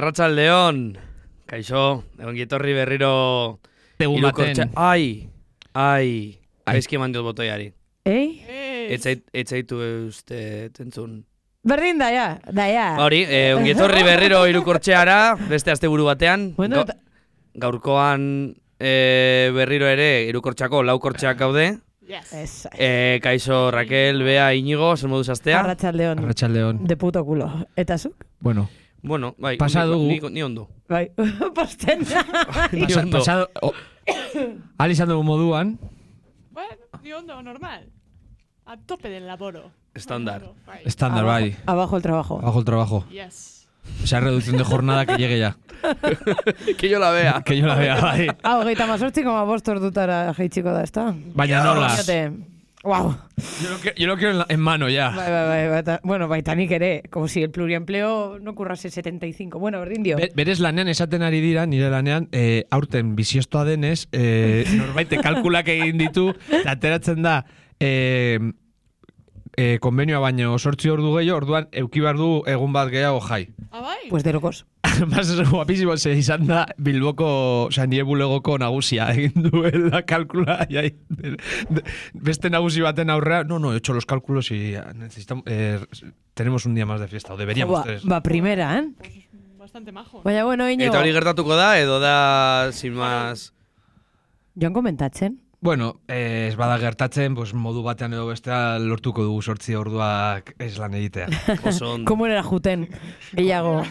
Arratsaldeon. Kaixo, egon gietorri berriro... Egun baten. Ai, ai. Ai. Gaizki eman diot botoiari. Ei? Etzait, etzaitu uste tentzun. Berdin da, ja. Da, ja. Hori, eh, ongietorri berriro irukortxeara, beste asteburu batean. Bueno, Ga- gaurkoan eh, berriro ere irukortxako laukortxeak gaude. Yes. Eh, kaixo Raquel, Bea, Inigo, zer moduz astea? Arratxaldeon. Arratxaldeon. De puto culo. Eta zuk? Bueno, Bueno, bai, Pasa ni-. Ni, ni ondo. Bai. Posten. Ni pasa, ondo. pasado... Oh. Ahal izan dugu moduan, Bueno, ni ondo, normal. A tope del laboro. Estándar. Bai. estándar, bai. Abajo el trabajo. Bajo el trabajo. Yes. Esa reducción de jornada que llegue ya. que yo la vea. Que yo la vea, bai. Ah, hogeita mazortzi, koma bost ordutara jeitxiko da, ezta? Baina nola. Wow. Yo lo, que- yo lo quiero en, la- en mano ya. Bai, bai, bai, baita, bueno, baita nik ere, como si el pluriempleo no currase 75. Bueno, berdin dio. Be- berez lanean esaten ari dira, nire lanean, eh, aurten biziestoa denez, eh, norbaite kalkulak egin ditu, ateratzen da, eh, eh, konbenioa baino sortzi ordu gehiago, orduan euki behar du egun bat gehiago jai. Ah, bai? Pues de locos. Mas guapísimo, ze izan da Bilboko, oza, nire bulegoko nagusia egin duela kalkula, jai, de- de- beste nagusi baten aurrea, no, no, he hecho los cálculos y necesitamos, eh, tenemos un día más de fiesta, o deberíamos ba, tres. ba, primera, eh? Bastante majo. Baina, bueno, Iñigo, Eta hori gertatuko da, edo da, sin más... joan komentatzen. Bueno, ez bada gertatzen, pues, modu batean edo bestea lortuko dugu sortzi orduak ez lan egitea. Oso ondo. Komo era juten, gehiago.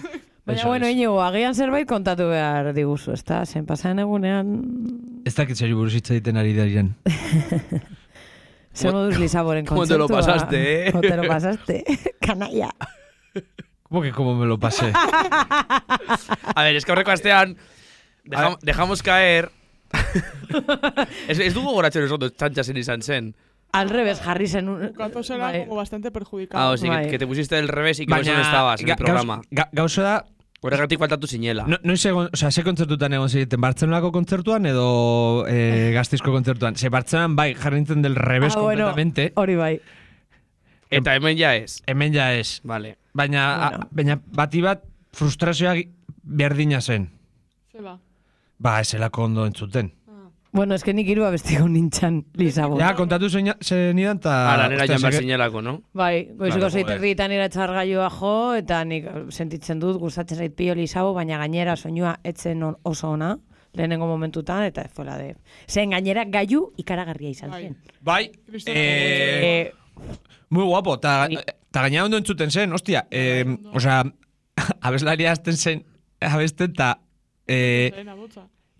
Baina, bueno, es. Iñigo, agian zerbait kontatu behar diguzu, ezta? Zen pasan egunean... ez dakit zeri buruz hitz egiten ari diren. Zer moduz Lisaboren ¿Cómo te lo kontzertua? pasaste, eh? ¿Cómo te lo pasaste? Canalla. ¿Cómo que cómo me lo pasé? A ver, es que aurreko astean dejam, dejamos caer... ez, ez dugu goratzen ez ondo txantxasen izan zen. Al revés, jarri zen un... Será Bai. como bastante perjudicado. Ah, o sea, Bai. que, que te pusiste del revés y que eso no estabas en el programa. gauz- ga- gauza da, Horregatik faltatu zinela. no, noiz egon, o sea, ze kontzertutan egon ziriten, Bartzelonako kontzertuan edo eh, Gazteizko kontzertuan? Ze Bartzelonan bai, jarri nintzen del revés Ah, bueno, completamente, hori bai. Eta hemen ja ez. hemen ja ez. Vale. Baina, Bueno. a, baina bati bat frustrazioa berdina zen. Se va. Ba, eselako ondo entzuten. Bueno, es que nik irua besteko nintzen Lisabon. Ja, kontatu zein zenidan, eta... Ala, nera ostia, jan behar zinelako, no? Bai, goizeko Claro, zeiter ditan iratxargailua jo, eta nik sentitzen dut, gustatzen zait pio Lisabo, baina gainera soinua etzen on- oso ona, lehenengo momentutan, eta fuera de... Zen gainera gaiu ikaragarria izan Bai. zen. Bai, eh, Eh, muy guapo, eta Bai. ta gaina ondo entzuten zen, ostia, eh, ondo. osea, abeslaria azten zen, abesten, eta eh,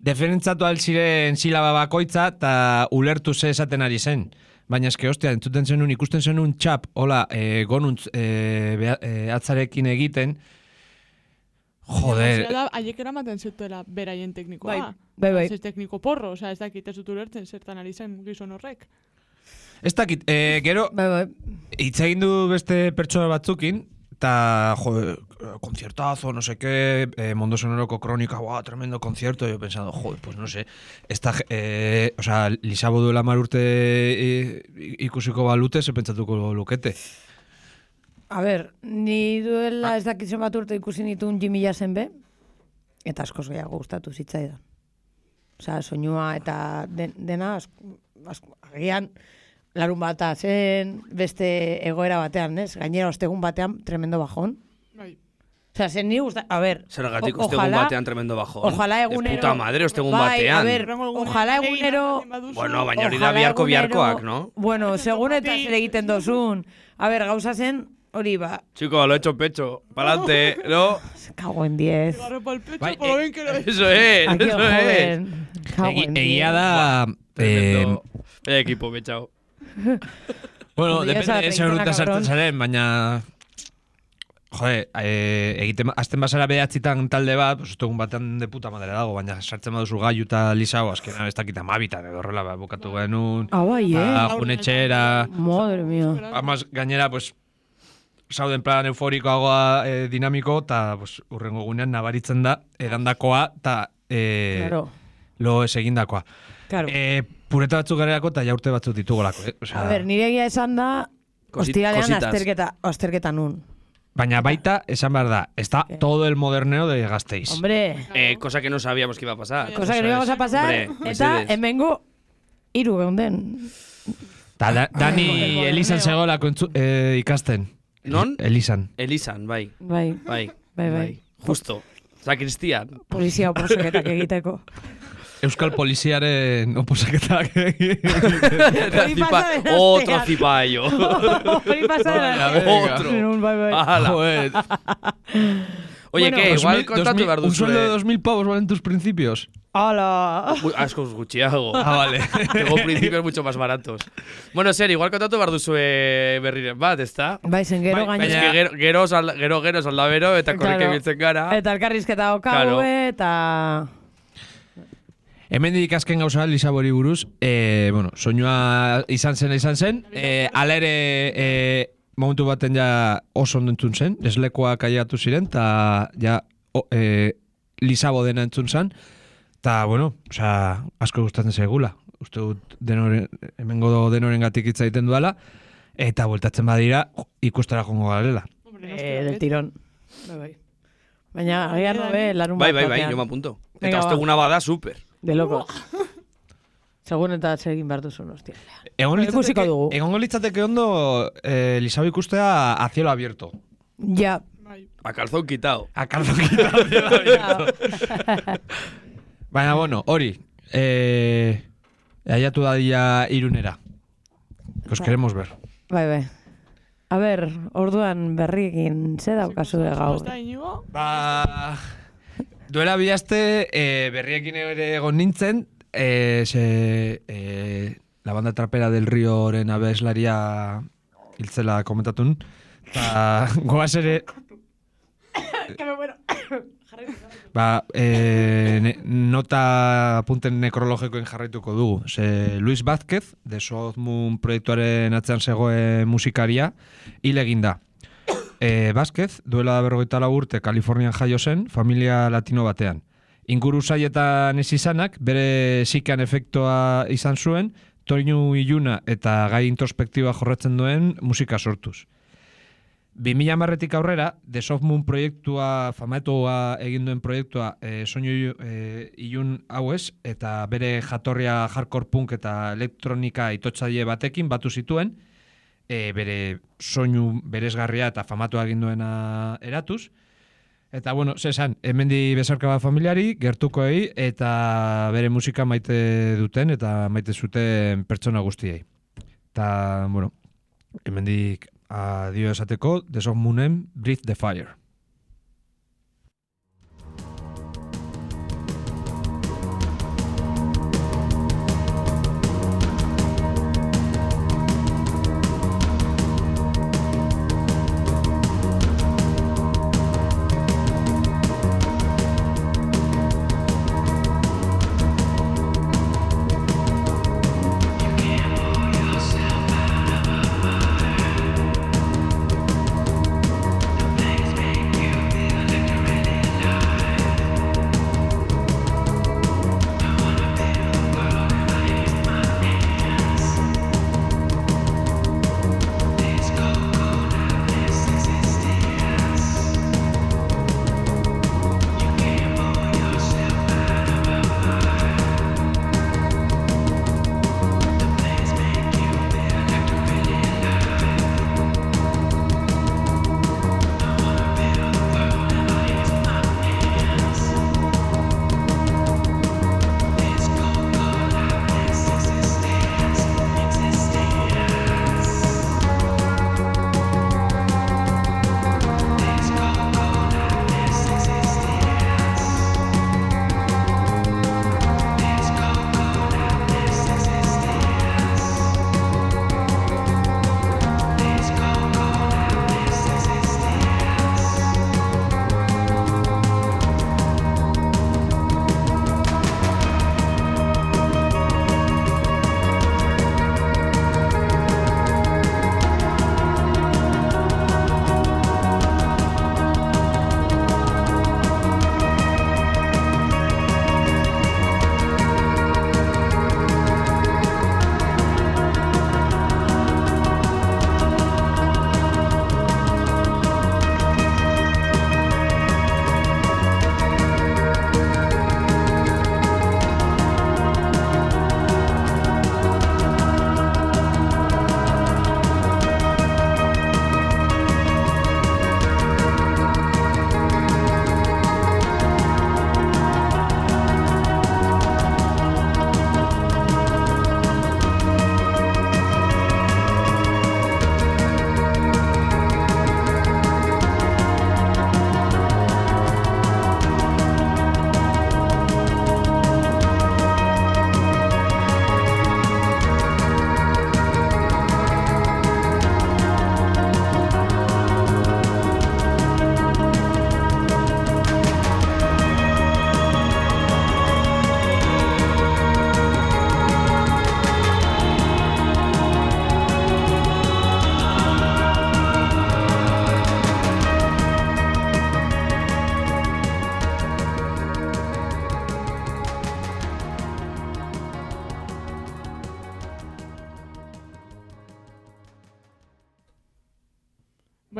diferentzatu alziren silaba bakoitza, eta ulertu ze esaten ari zen. Baina eske, ostia, entzuten zenun, ikusten zenun txap, hola, eh, gonuntz eh, beha- eh, atzarekin egiten, joder, da, haiek eramaten zutela beraien teknikoa. Bai, bai, bai. Ez tekniko porro, osea, ez dakit ez dut ulertzen zertan ari zen gizon horrek. ez dakit, eh, gero, bai, bai. hitz egin du beste pertsona batzukin, eta, jo, conciertazo, no sé qué, eh, Mondo Sonoroko kronika, guau, tremendo concierto, yo pensando, joder, pues no sé, esta, eh, o sea, Lisabo duela mar urte eh, ikusiko balute, ze pentsatuko lukete. A ber, ni duela ez dakitzen bat urte ikusi nituen Jimmy Jassen be, eta askoz gehiago gustatu zitzaidan. Osea, soinua eta den, dena, asko, asko, agian, larun bata zen, beste egoera batean, ez? Gainera, ostegun batean, tremendo bajón. Bai. Osea, zen ni gusta, a ber, Zergatik o- ostegun batean tremendo bajo. Ojalá egunero... De puta madre, ostegun bai, batean. a egunean ojalá egunero... Bueno, baina hori da biharko biharkoak, no? Bueno, segun eta zer egiten dozun. A ber, gauza zen, hori ba, Chico, lo he hecho pecho. Pa'lante, ¿no? cago en 10. Agarro pa'l pecho Bai, por lo eh, bien que lo he Eso es, Aquí eso es. joven. Egia 10. da... Eh. Vaya equipo, me chao. bueno, depende zer treintena, urte sartzen zaren, baina... Jode, eh, egiten, azten bazara behatzitan talde bat, pues, egun batean de puta madre dago, baina sartzen baduzu gaiu eta lisao, azkena ez dakit amabitan edo horrela, ba, bukatu genuen, Ah, bai, eh? ah, junetxera, Madre mía. Amaz, gainera, pues, zauden plan euforikoagoa eh, dinamiko, eta pues, urrengo gunean nabaritzen da, edandakoa, eta eh, Claro, lo ez egindakoa. claro. Eh, pureta batzuk garelako eta jaurte batzuk ditugolako. Eh? Osea, A ber, nire egia esan da, ostiralean azterketa, azterketa nun. Baina baita, esan behar da, está todo el moderneo de Gasteiz. Hombre, Eh, cosa que no sabíamos que iba a pasar. cosa que no íbamos a pasar, Hombre, eta hemengo hiru geunden. Ta da, Dani. Elisan zegoela kontzu, eh, ikasten. Non? Elisan. Elisan, bai. Bai, Bai. bai, bai. Justo. Zacristian. Polizia oposaketak egiteko. Euskal poliziaren oposaketak. zipa, otro zipaio. Hori pasa Otro. Bai, bai. Joder. Oye, bueno, que igual kontatu behar. Un sueldo de 2.000 pavos valen tus principios. Ala! Askoz gutxiago. Ah, vale. Tengo principios mucho más baratos. Bueno, ser, igual kontatu behar duzue eh, berriren bat, ez da? Bai, zen gero bai, gainera. Baina gero, gero, gero, gero, gero, gero, gero, gero, gero, gero, gero, gero, gero, gero, gero, gero, okagu eta... Hemen azken gauza Lisabori buruz, eh, bueno, soinua izan zen izan zen, eh, ala ere eh, momentu baten ja oso ondo entzun zen, eslekoak kaiatu ziren, eta ja o, eh, Lisabo dena entzun zen, eta, bueno, osea, asko gustatzen zaigula. Uste dut denoren, hemengo denoren gatik hitz egiten duela, eta bueltatzen badira ikustera jongo garela. Hombre, Eh, del tirón. Bai, bai. Baina, agian nobe, larun Bai, bat bai, bai, me apunto. Venga, Eta osteguna bada super. De loco. Segun eta atsegin behar duzun, hostia. Egon litzateke, dugu. egongo litzateke ondo eh, Lisabo ikustea a cielo abierto. Ja. Bai. A calzón quitado. A cielo abierto. Baina, bueno, hori. Eh, aiatu dadila irunera. Os queremos ver. Bai, bai. A ber, orduan berriekin ze daukazu de gaur. Ba, duela bilaste eh, berriekin ere egon nintzen, eh, ze, eh, la banda trapera del rioren abeslaria hiltzela komentatun. Ta, goaz ere, Ba, e, ne, nota apunten nekrologikoen jarraituko dugu. Ze Luis Vázquez, de South Moon proiektuaren atzean zegoen musikaria, hil egin da. E, Vázquez, duela berrogeita urte Kalifornian jaio zen, familia latino batean. Inguru saietan ez izanak, bere sikan efektua izan zuen, toinu iluna eta gai introspektiba jorratzen duen musika sortuz. 2000 marretik aurrera, The Soft Moon proiektua, famatua egin duen proiektua, e, soinu e, ilun hauez, eta bere jatorria hardcore punk eta elektronika itotzaile batekin batu zituen, e, bere soinu beresgarria eta famatua egin duena eratuz. Eta, bueno, zesan, hemendi bezarka bat familiari, gertukoei, eta bere musika maite duten, eta maite zuten pertsona guztiei. Eta, bueno, hemendik adio esateko, The Moonen, Breathe the Fire.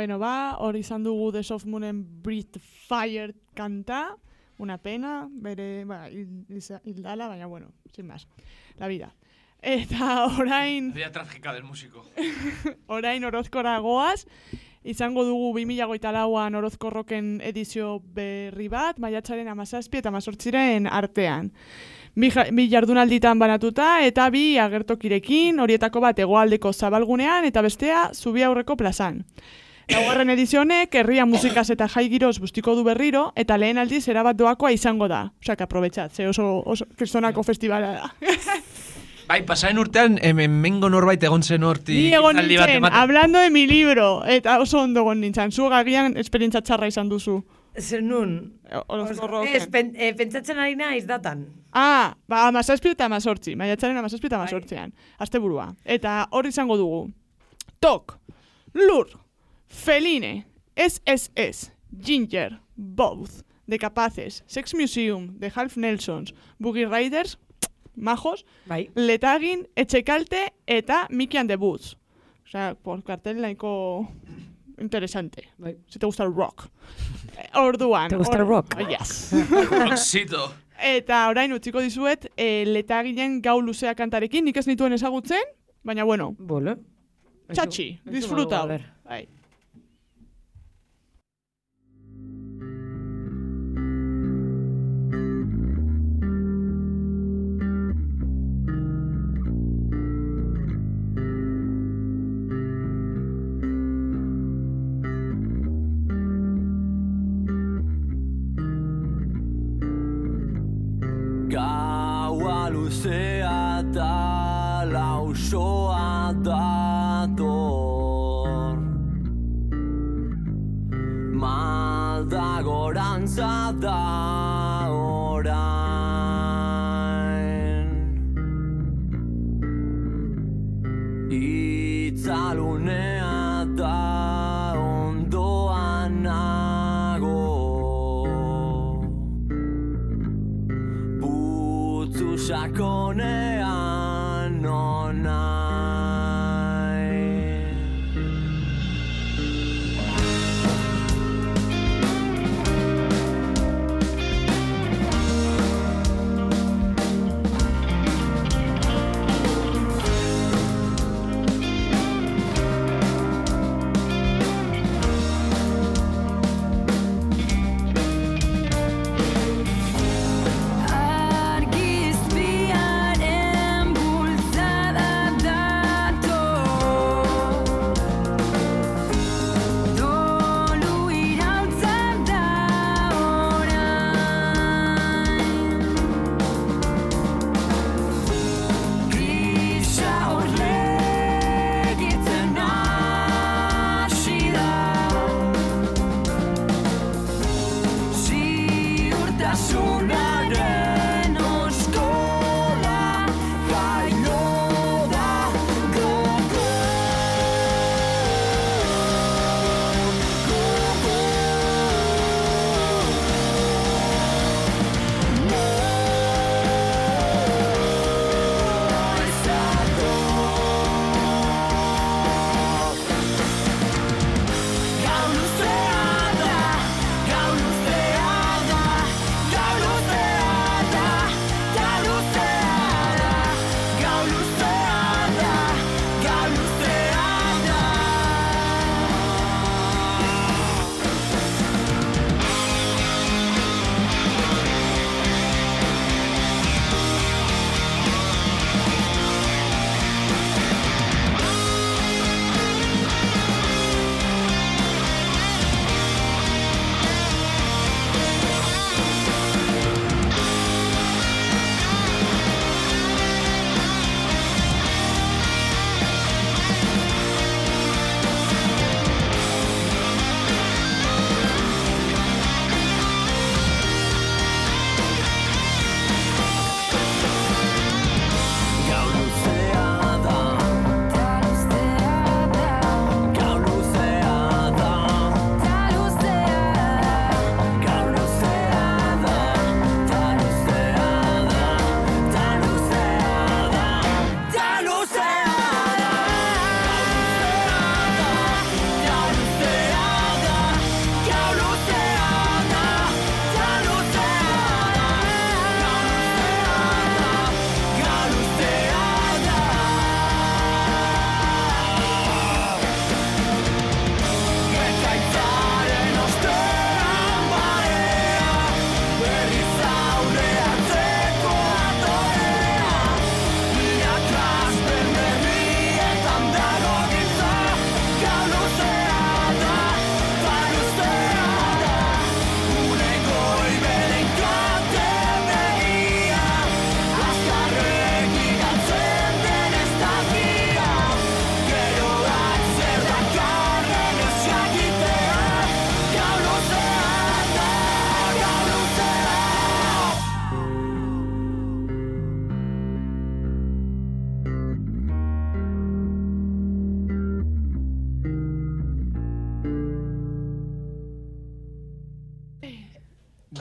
Bueno, ba, hor izan dugu The Soft Moonen Breathe Fire kanta, una pena, bere, ba, hildala, baina, bueno, sin más, la vida. Eta orain, Vida trágica del músico. orain orozkora goaz, izango dugu 2008 lauan orozko roken edizio berri bat, maiatzaren amazazpi eta amazortziren artean. Bi, bi jardunalditan banatuta eta bi agertokirekin, horietako bat hegoaldeko zabalgunean eta bestea zubi aurreko plazan. Laugarren edizio honek herria musikaz eta jai giroz bustiko du berriro eta lehen aldiz erabat doakoa izango da. Osea, que aprobetxat, ze oso, oso kristonako festivala da. Bai, pasaren urtean, hemen mengo norbait egon zen horti. Ni egon nintzen, hablando de mi libro, eta oso ondo egon nintzen. Zu gagian esperientza txarra izan duzu. Zer nun? Orozko roken. Ez, pen, e, pentsatzen ari naiz datan. Ah, ba, amazazpi eta amazortzi. Maiatzaren amazazpi eta amazortzian. Azte burua. Eta hor izango dugu. Tok, Lur, Feline, SSS, Ginger, Both, The Capaces, Sex Museum, The Half Nelsons, Boogie Riders, Majos, Bai. Letagin, Etxekalte eta Mickey and the Boots. O sea, por cartel nahiko interesante. Bai. Si te gusta el rock. Eh, Orduan. ¿Te gusta el or- rock? Oh, yes. Roxito. Eta orain utziko dizuet, e, letaginen gau luzea kantarekin, nik ez nituen ezagutzen, baina bueno, Bole. txatxi, disfruta. Bai. Luzea eta lausoa dator Malda gorantza da orain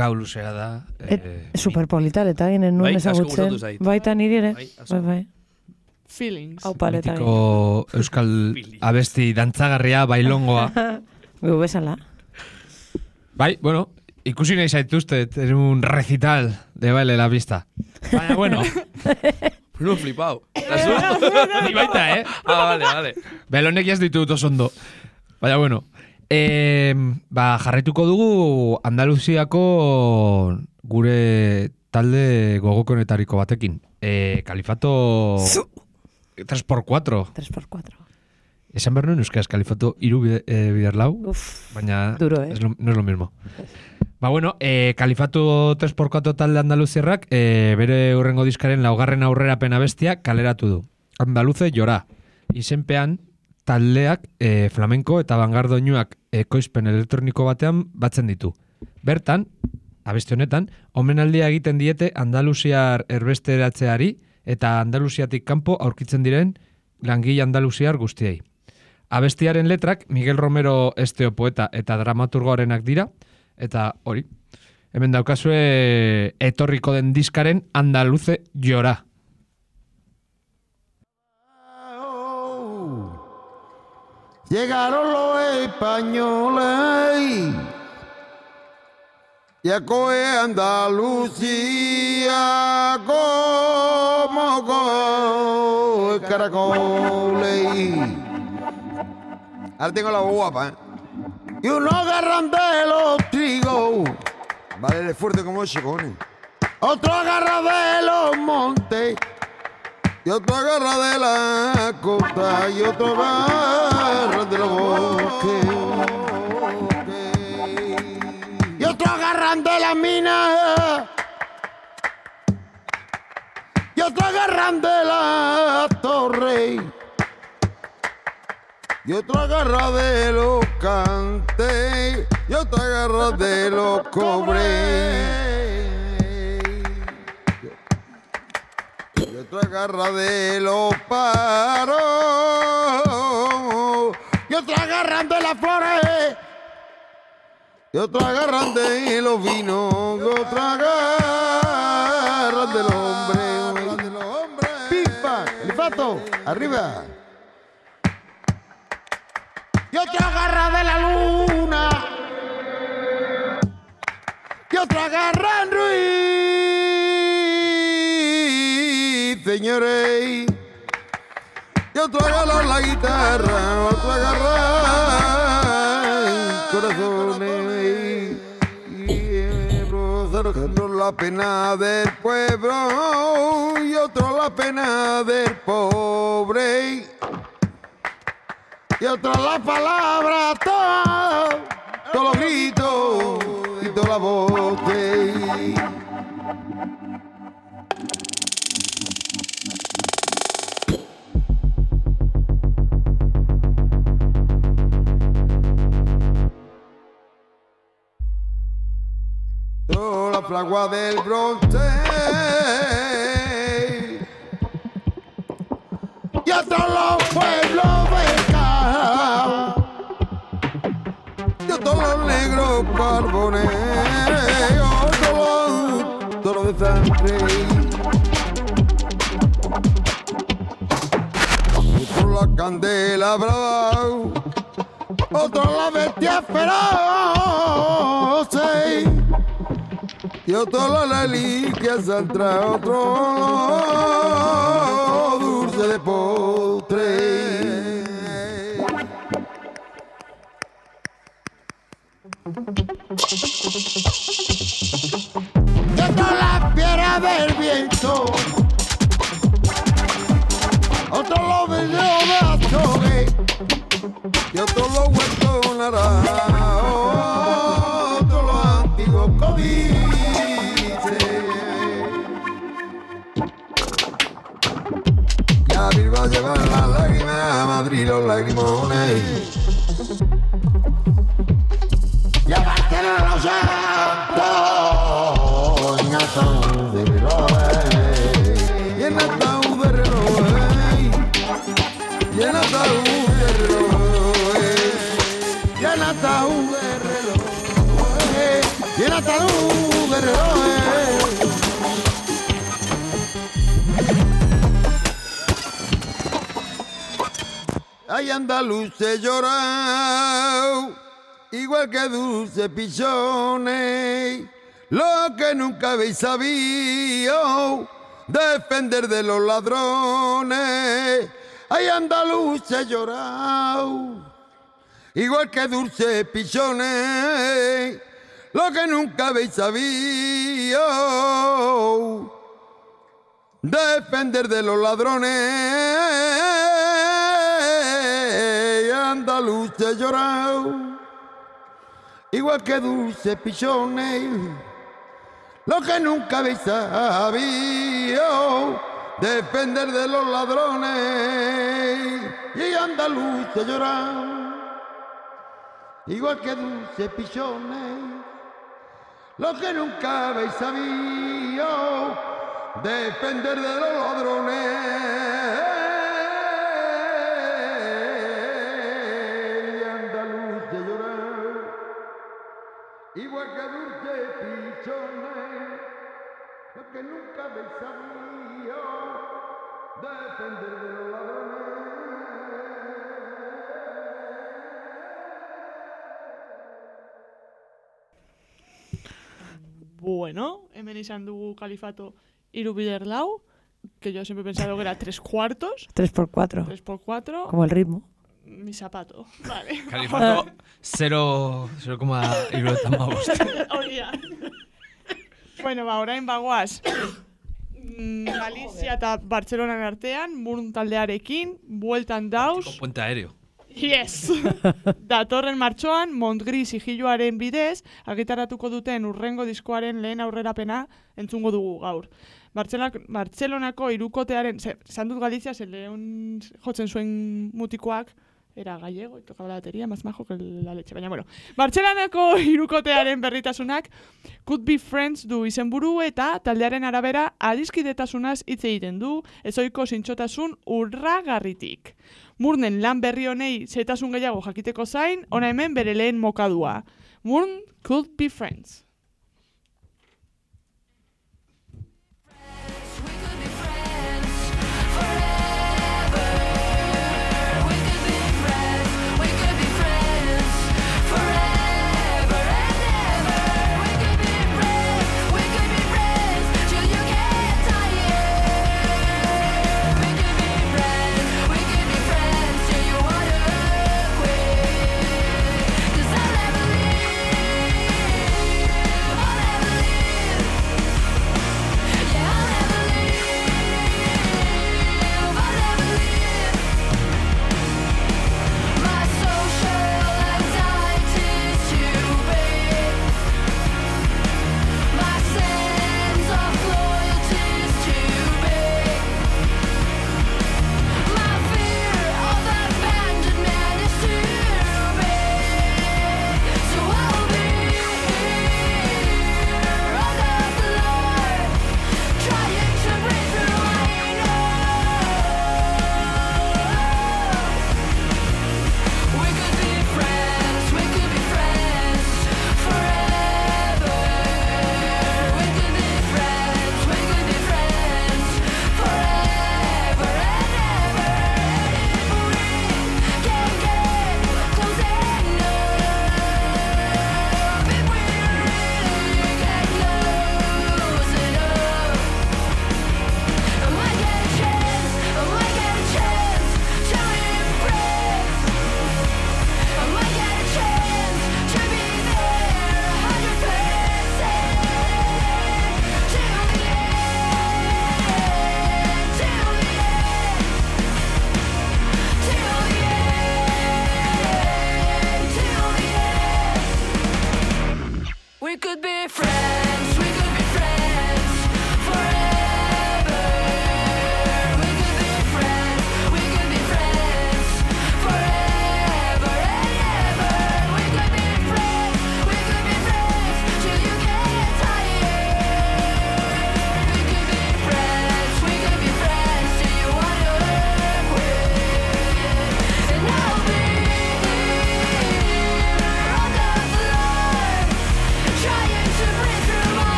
gau luzea da. Et, eh, superpolital, eta ginen Bai, nuen asko ezagutzen. Baita niri ere. Bai. Bai, bai. Feelings. Hau paleta euskal abesti dantzagarria, bailongoa. Gu bezala. bai, bueno, ikusi nahi zaituzte, en un recital de baile la pista. Baina, bueno, No flipau. Ni baita, eh? Ah, vale, vale. Belonek ez ditut oso ondo. Baina, bueno. E, ba, jarraituko dugu Andaluziako gure talde gogokonetariko batekin. E, Kalifato 3x4. 3x4. Esan behar nuen euskaraz, Kalifato iru bide, e, bider lau, Uf, baina Duro, eh? es lo- no es lo mismo. Ba, bueno, e, Kalifato 3x4 talde andaluzierrak e, bere urrengo diskaren laugarren aurrerapen bestia kaleratu du. Andaluze jora. Izenpean taldeak e, flamenko eta bangardoinuak ekoizpen elektroniko batean batzen ditu. Bertan, abesti honetan, omenaldia egiten diete Andaluziar erbesteratzeari eta Andaluziatik kanpo aurkitzen diren langile Andaluziar guztiei. Abestiaren letrak Miguel Romero esteo poeta eta dramaturgoarenak dira, eta hori, hemen daukazue etorriko den diskaren andaluze jora. Llegaron los españoles y a Andalucía como coge caracoles. Ahora tengo la voz guapa, ¿eh? Y unos agarran de los trigos, Vale, el fuerte como ese, cojones. otro agarra de los montes, y otro agarra de la costa, y otro agarra de los bosques. Y otro agarran de la mina, y otro agarran de la torre, y otro agarra de los cantes, y otro agarra de los cobres. Y otra garra de los paros. Y otra agarran de las flores. Y otra agarran de los vinos. Y otra agarran del hombre. Pipa, elifato, arriba. Y otra agarra de la luna. Y otra agarra en Ruiz, señores. Y otro agarra la guitarra, otro agarra corazones. Y otro la pena del pueblo y otro la pena del pobre. Y otro la palabra, todo, todos los gritos y toda la voz. La fragua del bronce. Y a todos los pueblos becados y a todos los negros carbones todos todo de sangre otro la candela brava. Otro la bestia feroz y otro la reliquia saldrá otro dulce de postre. Y otro la piedra del viento, otro los bellos de azogue, y otro los huertos naranjos, Lleva las lágrimas, a Madrid los lagrimones. Y a Barcelona los santos, en ataúd de relojes. Y en ataúd de relojes. Y en ataúd de relojes. Y en ataúd de relojes. Y en ataúd Hay andaluces llorado, igual que dulce pichones, lo que nunca habéis sabido, defender de los ladrones. Hay andaluces llorado, igual que dulce pichones, lo que nunca habéis sabido, defender de los ladrones. Andaluces llorado, igual que dulce pichones, lo que nunca habéis sabido, defender de los ladrones. Y andaluces llorado, igual que dulce pichones, lo que nunca habéis sabido, defender de los ladrones. Igual que dulce pichones, lo que nunca habéis sabido, defender de los ladrones. Bueno, hemen izan dugu kalifato irubider lau, que yo siempre he pensado que era tres cuartos, 3x4, tres por cuatro, como el ritmo. Mi zapato. Vale. Califato 0, 0,75. Hori da. bueno, ba, orain bagoaz. Mm, Galizia eta Bartzelonan artean, Murn taldearekin, bueltan dauz. Puente aéreo. Yes! Datorren martxoan, Montgri sigiluaren bidez, argitaratuko duten urrengo diskoaren lehen aurrerapena entzungo dugu gaur. Bartzelak, Bartzelonako irukotearen, ze, esan dut Galizia, ze lehen jotzen zuen mutikoak, era gallego, y tocaba la batería, más majo que la leche. Baina, bueno, Bartzelanako irukotearen berritasunak Could Be Friends du izenburu eta taldearen arabera adiskidetasunaz hitz egiten du, ezoiko zintxotasun urragarritik. Murnen lan berri honei zetasun gehiago jakiteko zain, ona hemen bere lehen mokadua. Murn Could Be Friends.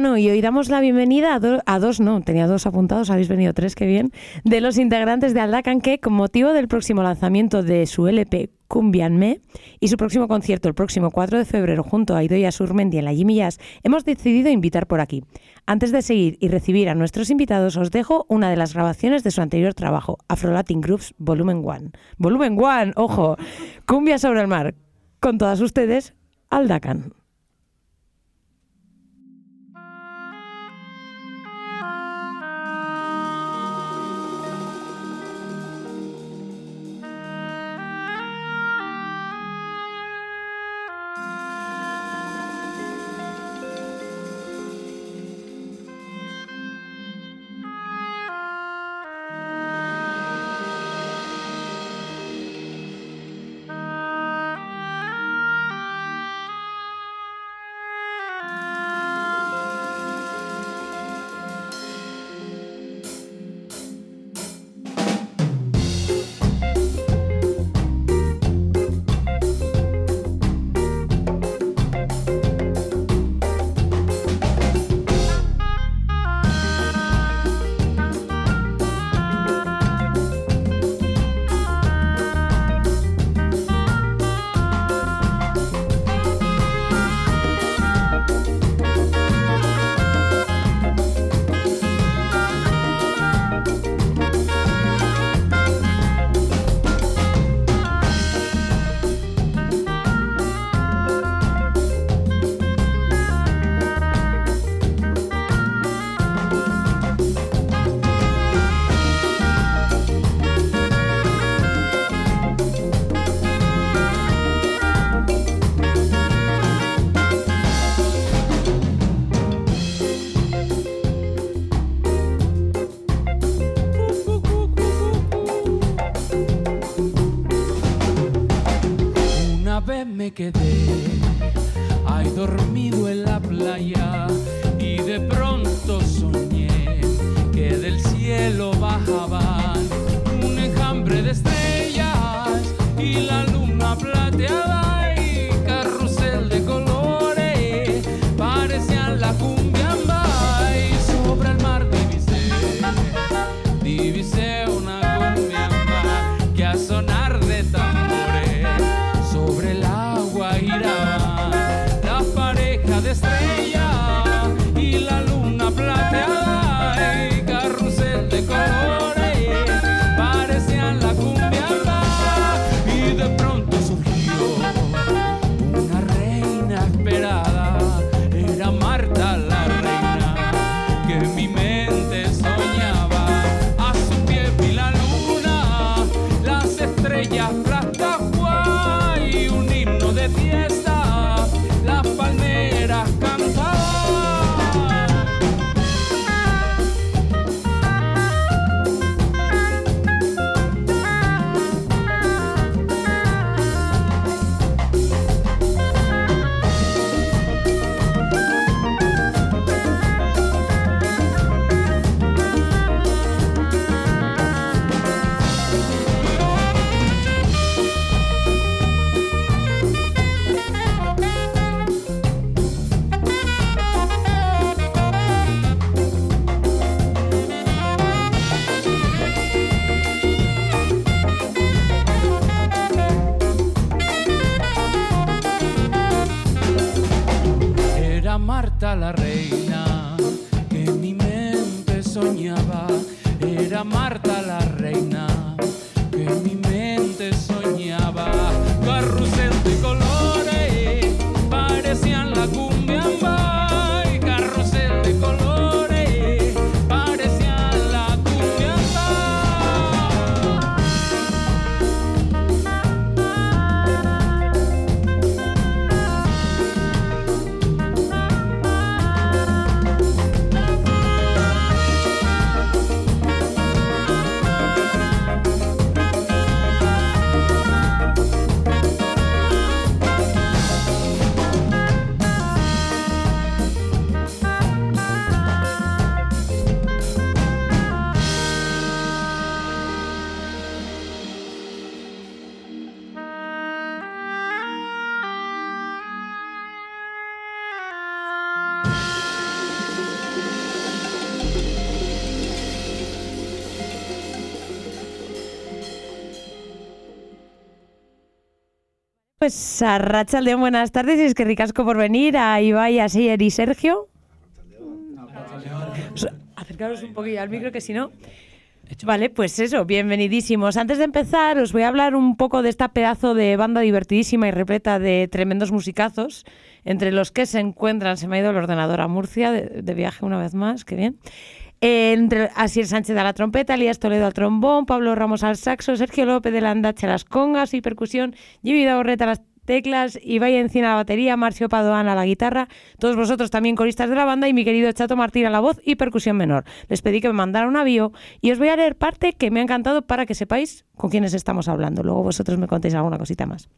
Bueno, y hoy damos la bienvenida a, do- a dos, no, tenía dos apuntados, habéis venido tres, qué bien, de los integrantes de Aldacan que, con motivo del próximo lanzamiento de su LP Cumbianme y su próximo concierto el próximo 4 de febrero junto a Idoia Surmendi en la Jimmy Jazz, hemos decidido invitar por aquí. Antes de seguir y recibir a nuestros invitados, os dejo una de las grabaciones de su anterior trabajo, Afro Latin Groups Volumen 1. Volumen 1, ojo, Cumbia sobre el mar. Con todas ustedes, Aldacan. Rachaldeón, buenas tardes y es que ricasco por venir a Ibai, a Seyer y Sergio. Os- Acercaros un poquillo al micro que si no... Vale, pues eso, bienvenidísimos. Antes de empezar, os voy a hablar un poco de esta pedazo de banda divertidísima y repleta de tremendos musicazos, entre los que se encuentran, se me ha ido el ordenador a Murcia, de, de viaje una vez más, qué bien. Eh, entre Asier Sánchez a la trompeta, Elías Toledo al trombón, Pablo Ramos al saxo, Sergio López de la andache a las congas y percusión, Jimmy Daorreta a las teclas, Ibai Encina a la batería, Marcio Padoan a la guitarra, todos vosotros también coristas de la banda y mi querido Chato Martín a la voz y percusión menor. Les pedí que me mandaran una bio y os voy a leer parte que me ha encantado para que sepáis con quiénes estamos hablando. Luego vosotros me contéis alguna cosita más.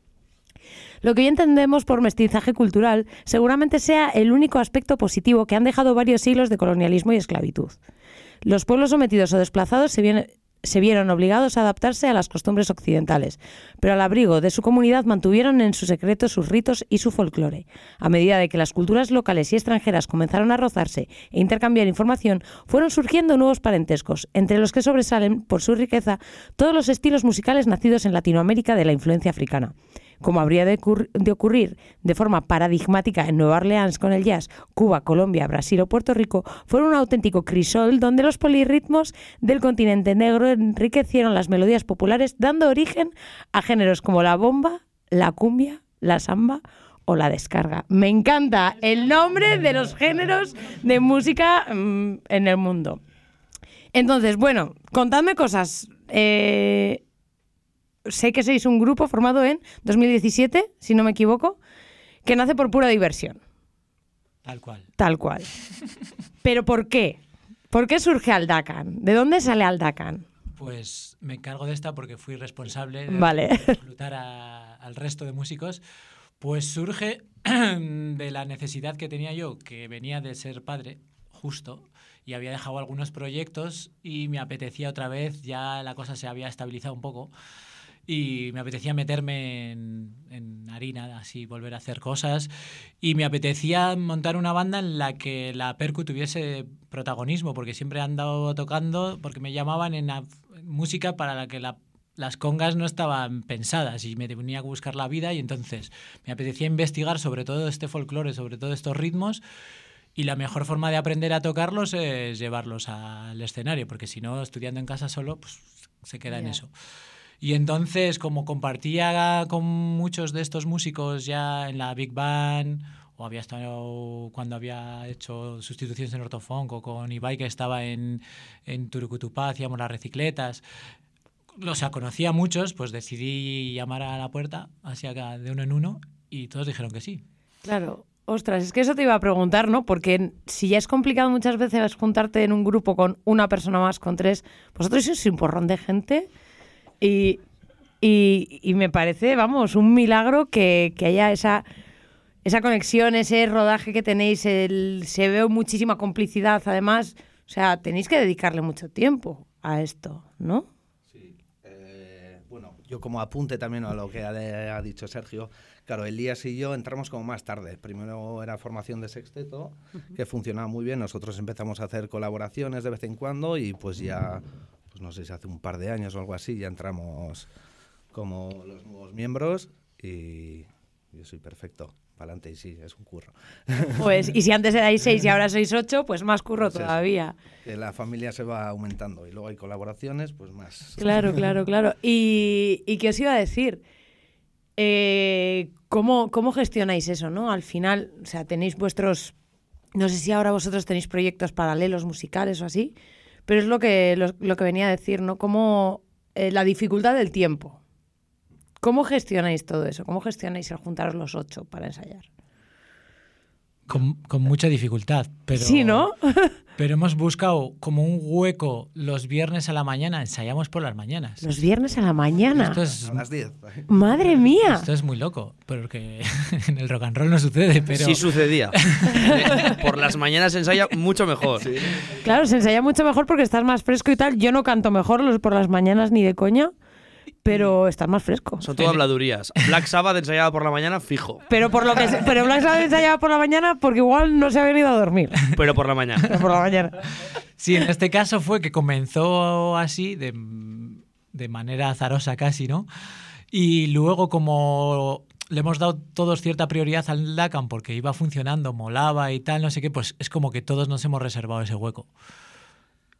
Lo que hoy entendemos por mestizaje cultural seguramente sea el único aspecto positivo que han dejado varios siglos de colonialismo y esclavitud. Los pueblos sometidos o desplazados se, vien- se vieron obligados a adaptarse a las costumbres occidentales, pero al abrigo de su comunidad mantuvieron en su secreto sus ritos y su folclore. A medida de que las culturas locales y extranjeras comenzaron a rozarse e intercambiar información, fueron surgiendo nuevos parentescos, entre los que sobresalen, por su riqueza, todos los estilos musicales nacidos en Latinoamérica de la influencia africana como habría de, ocurr- de ocurrir de forma paradigmática en Nueva Orleans con el jazz, Cuba, Colombia, Brasil o Puerto Rico, fueron un auténtico crisol donde los polirritmos del continente negro enriquecieron las melodías populares, dando origen a géneros como la bomba, la cumbia, la samba o la descarga. Me encanta el nombre de los géneros de música mm, en el mundo. Entonces, bueno, contadme cosas. Eh, sé que sois un grupo formado en 2017, si no me equivoco, que nace por pura diversión, Tal cual. tal cual. Pero ¿por qué? ¿Por qué surge Aldacan? ¿De dónde sale Aldacan? Pues me encargo de esta porque fui responsable de Vale. reclutar a- al resto de músicos. Pues surge de la necesidad que tenía yo, que venía de ser padre, justo, y había dejado algunos proyectos y me apetecía otra vez, ya la cosa se había estabilizado un poco, y me apetecía meterme en, en harina, así volver a hacer cosas, y me apetecía montar una banda en la que la percu tuviese protagonismo, porque siempre he andado tocando, porque me llamaban en la música para la que la- las congas no estaban pensadas y me tenía que buscar la vida y entonces me apetecía investigar sobre todo este folclore, sobre todo estos ritmos y la mejor forma de aprender a tocarlos es llevarlos al escenario, porque si no, estudiando en casa solo, pues se queda en eso. Y entonces, como compartía con muchos de estos músicos ya en la Big Band, o había estado cuando había hecho sustituciones en Ortofunk, o con Ibai que estaba en, en Turucutupá, hacíamos las recicletas. O sea, conocía a muchos, pues decidí llamar a la puerta, así acá de uno en uno, y todos dijeron que sí. Claro. Ostras, es que eso te iba a preguntar, ¿no? Porque si ya es complicado muchas veces juntarte en un grupo con una persona más, con tres, vosotros sois un porrón de gente y, y- y me parece, vamos, un milagro que, que haya esa, esa conexión, ese rodaje que tenéis, el, se ve muchísima complicidad, además, o sea, tenéis que dedicarle mucho tiempo a esto, ¿no? Eh, bueno, yo como apunte también a lo que ha, ha dicho Sergio, claro, Elías y yo entramos como más tarde. Primero era formación de sexteto, que funcionaba muy bien. Nosotros empezamos a hacer colaboraciones de vez en cuando y pues ya, pues no sé si hace un par de años o algo así, ya entramos como los nuevos miembros y yo soy perfecto. Para adelante y sí, es un curro. Pues, y si antes erais seis y ahora sois ocho, pues más curro Pues todavía. Que la familia se va aumentando y luego hay colaboraciones, pues más. Claro, claro, claro. Y, y qué os iba a decir, Eh, ¿cómo, ¿cómo gestionáis eso, no? Al final, o sea, tenéis vuestros, no sé si ahora vosotros tenéis proyectos paralelos musicales o así, pero es lo que, lo, que venía a decir, ¿no? Como eh, la dificultad del tiempo. ¿Cómo gestionáis todo eso? ¿Cómo gestionáis el juntaros los ocho para ensayar? Con, con mucha dificultad, pero... Sí, ¿no? Pero hemos buscado como un hueco los viernes a la mañana, ensayamos por las mañanas. Los viernes a la mañana. Esto es, A las 10. Madre mía. esto es muy loco, porque en el rock and roll no sucede, pero... Sí sucedía. Por las mañanas se ensaya mucho mejor. Claro, se ensaya mucho mejor porque estás más fresco y tal. Yo no canto mejor los por las mañanas ni de coña, pero estás más fresco. Son todo habladurías. Black Sabbath ensayaba por la mañana, fijo. Pero por lo que se- pero Black Sabbath ensayaba por la mañana porque igual no se ha venido a dormir. Pero por la mañana. Pero por la mañana. Sí, en este caso fue que comenzó así, de, de manera azarosa casi, ¿no? Y luego como le hemos dado todos cierta prioridad al Lacan porque iba funcionando, molaba y tal, no sé qué, pues es como que todos nos hemos reservado ese hueco.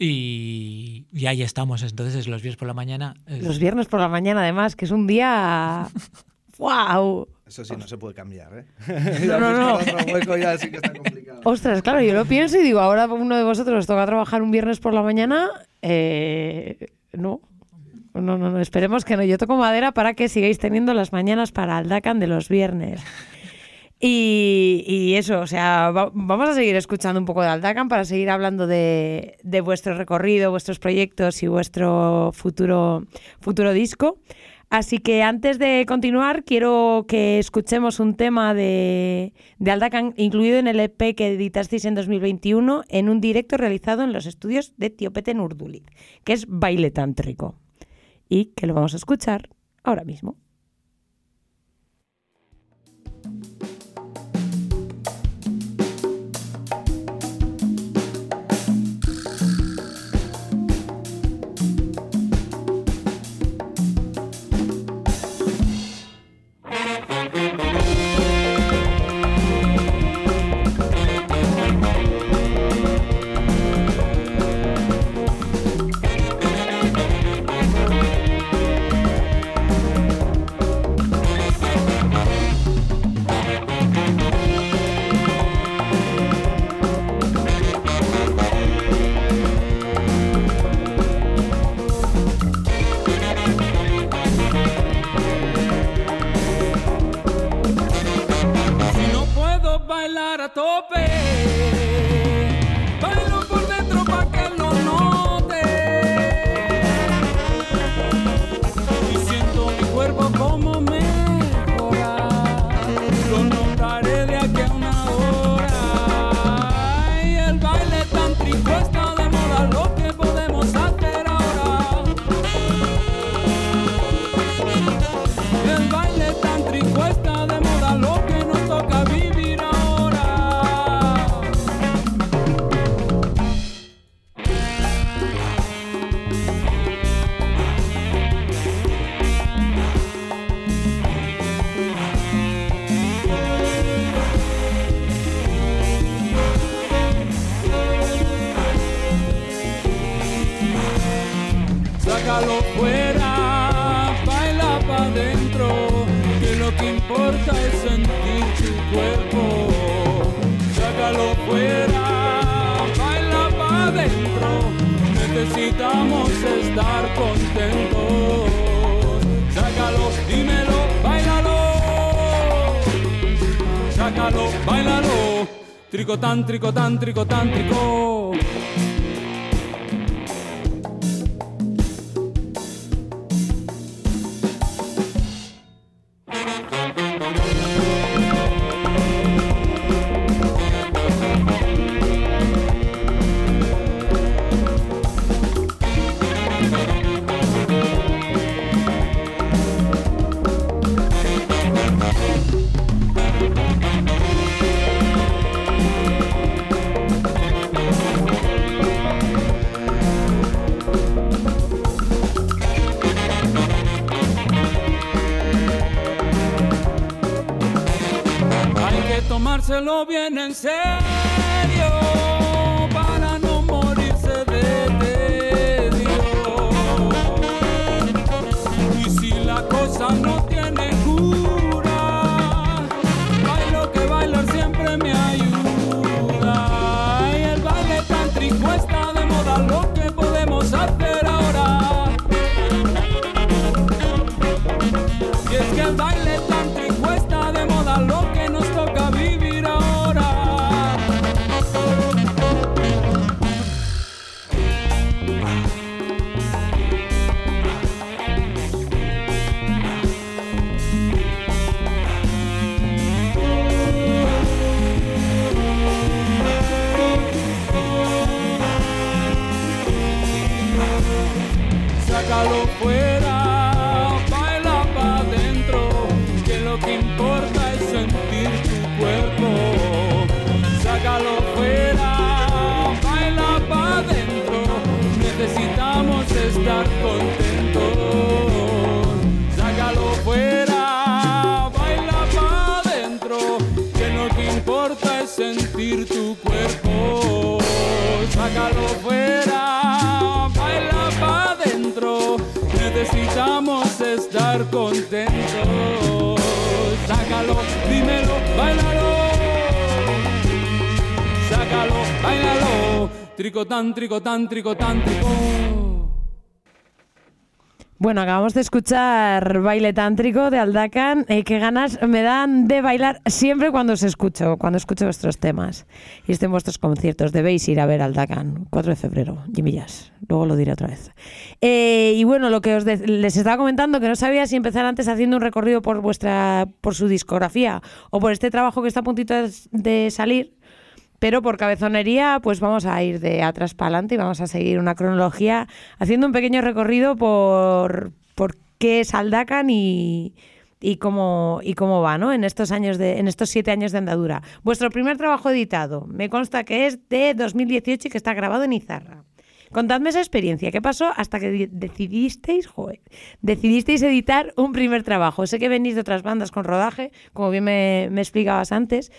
Y, y ahí estamos. Entonces, es los viernes por la mañana. es- Los viernes por la mañana, además, que es un día. ¡Wow! Eso sí, no se puede cambiar, ¿eh? No, no, no. buscar otro hueco ya sí que está complicado. Ostras, claro, yo lo pienso y digo, ahora uno de vosotros os toca trabajar un viernes por la mañana. eh, no. No, no, no, esperemos que no. Yo toco madera para que sigáis teniendo las mañanas para el DACAN de los viernes. Y, eso, o sea, va- vamos a seguir escuchando un poco de Aldacan para seguir hablando de, vuestro recorrido, vuestros proyectos y vuestro futuro, futuro disco. Así que antes de continuar, quiero que escuchemos un tema de, de Aldacan incluido en el EP que editasteis en 2021 en un directo realizado en los estudios de Tiopete en que es Baile Tántrico. Y que lo vamos a escuchar ahora mismo. Tope, necesitamos estar contentos. Sácalo, dímelo, bailalo. Sácalo, bailalo. Tricotán, tricotán, tricotán, trico. Bueno, acabamos de escuchar Baile Tántrico de Aldacan. Eh, qué ganas me dan de bailar siempre cuando os escucho, cuando escucho vuestros temas. Y estén vuestros conciertos. Debéis ir a ver Aldacan, 4 de febrero, Jimmy. Luego lo diré otra vez. Eh, y bueno, lo que os les estaba comentando, que no sabía si empezar antes haciendo un recorrido por vuestra, por su discografía o por este trabajo que está a puntito de salir. Pero por cabezonería, pues vamos a ir de atrás para adelante y vamos a seguir una cronología haciendo un pequeño recorrido por, por qué es Aldacan y, y cómo, y cómo va, ¿no? En estos años de, en estos siete años de andadura. Vuestro primer trabajo editado, me consta que es de 2018 y que está grabado en Izarra. Contadme esa experiencia, ¿qué pasó hasta que di- decidisteis, decidisteis editar un primer trabajo? Sé que venís de otras bandas con rodaje, como bien me, me explicabas antes,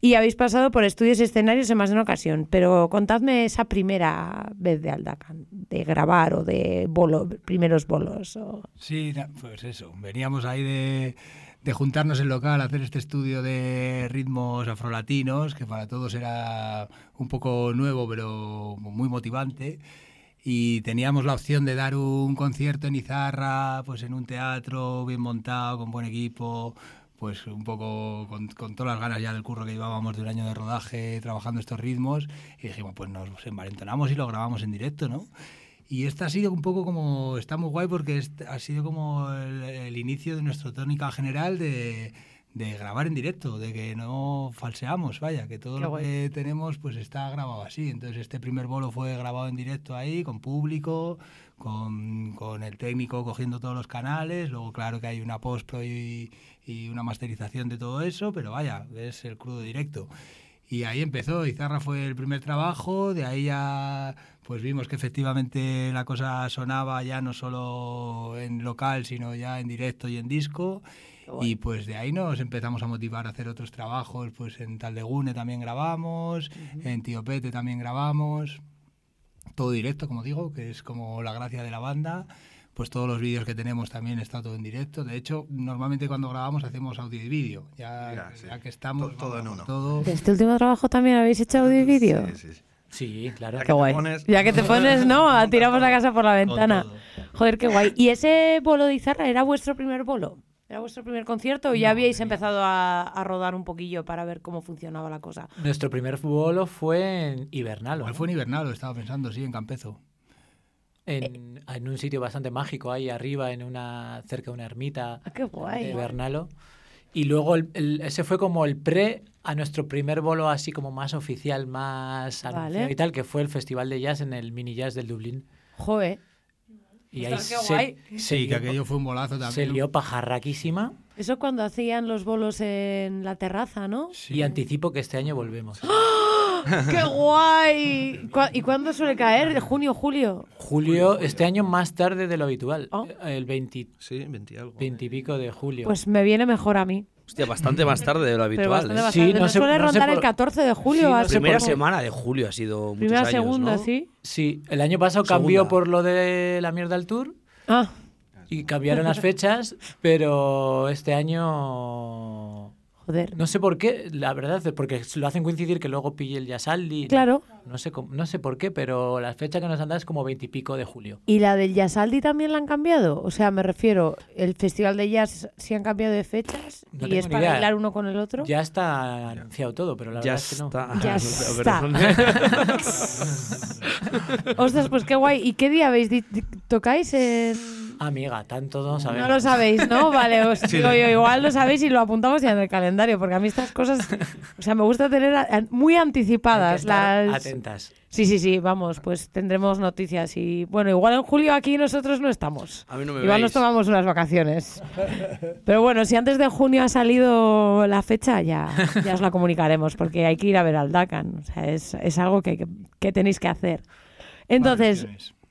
y habéis pasado por estudios y escenarios en más de una ocasión, pero contadme esa primera vez de Aldacan, de grabar o de bolo, primeros bolos. O... Sí, pues eso, veníamos ahí de, de juntarnos en local a hacer este estudio de ritmos afrolatinos, que para todos era un poco nuevo, pero muy motivante. Y teníamos la opción de dar un concierto en Izarra, pues en un teatro bien montado, con buen equipo, pues un poco con, con todas las ganas ya del curro que llevábamos de un año de rodaje trabajando estos ritmos. Y dijimos, pues nos envalentonamos y lo grabamos en directo, ¿no? Y esta ha sido un poco como, está muy guay porque es- ha sido como el, el inicio de nuestra tónica general de, de grabar en directo, de que no falseamos, vaya, que todo Qué lo guay. que tenemos pues está grabado así. Entonces este primer bolo fue grabado en directo ahí, con público, con, con el técnico cogiendo todos los canales, luego claro que hay una postpro y, y una masterización de todo eso, pero vaya, es el crudo directo. Y ahí empezó, Izarra fue el primer trabajo, de ahí ya pues vimos que efectivamente la cosa sonaba ya no solo en local, sino ya en directo y en disco. Y pues de ahí nos empezamos a motivar a hacer otros trabajos, pues en Taldegune también grabamos, en Tiopete también grabamos, todo directo, como digo, que es como la gracia de la banda. Pues todos los vídeos que tenemos también está todo en directo. De hecho, normalmente cuando grabamos hacemos audio y vídeo. Ya, Ya, sí. ya que estamos, To- todo en uno. todo. ¿De este último trabajo también habéis hecho audio y vídeo? Sí, sí, sí. Sí, claro. Ya Qué que te guay. pones- ya que te pones, ¿no? A tiramos la casa por la ventana. Joder, qué guay. ¿Y ese bolo de Izarra era vuestro primer bolo? ¿Era vuestro primer concierto o ya habíais empezado a, a rodar un poquillo para ver cómo funcionaba la cosa? Nuestro primer bolo fue en Hibernal. Igual fue en Hibernal, lo estaba pensando, sí, en Campezo. En, en un sitio bastante mágico, ahí arriba, en una cerca de una ermita Ah, qué guay. de Bernalo. Y luego el- el- ese fue como el pre a nuestro primer bolo así como más oficial, más Vale. anunciado y tal, que fue el Festival de Jazz en el Mini Jazz del Dublín. Joder. Y ahí qué se, guay. se Sí, que lió, aquello fue un bolazo se también. lió pajarraquísima Eso cuando hacían los bolos en la terraza, ¿no? y anticipo que este año volvemos. ¡Qué guay! ¿Cuá- ¿Y cuándo suele caer? ¿De junio, julio? Julio, este año más tarde de lo habitual, Oh. el 20, Sí, 20 y algo. 20 y pico de julio. Pues me viene mejor a mí. Hostia, bastante más tarde de lo habitual. ¿eh? Sí, no Nos sé- suele no sé rondar el por- 14 de julio. Así sé Primera semana de julio ha sido muchos Primera, años, segunda, ¿no? sí. Sí, el año pasado cambió Segunda. por lo de la mierda del tour Ah, y cambiaron las fechas, pero este año joder. no sé por qué, la verdad, es porque lo hacen coincidir que luego pille el Yasaldi. Claro. No sé, cómo- no sé por qué, pero la fecha que nos han dado es como veintipico de julio. ¿Y la del Yasaldi también la han cambiado? O sea, me refiero, el festival de jazz sí han cambiado de fechas No y es para idea. bailar uno con el otro. Ya está anunciado todo, pero la Ya verdad es que no. está. Ya está. Ostras, pues qué guay. ¿Y qué día habéis tocáis en...? Amiga, tanto no sabemos. No lo sabéis, ¿no? Vale, os digo yo, igual lo sabéis y lo apuntamos ya en el calendario, porque a mí estas cosas, o sea, me gusta tener a- muy Hay que anticipadas estar las... Atentas. Sí, sí, sí, vamos, pues tendremos noticias y bueno, igual en julio aquí nosotros no estamos. A mí no me Igual veis. nos tomamos unas vacaciones. Pero bueno, si antes de junio ha salido la fecha, ya, ya os la comunicaremos, porque hay que ir a ver al Dacan. O sea, es, es algo que, que- que tenéis que hacer. Entonces.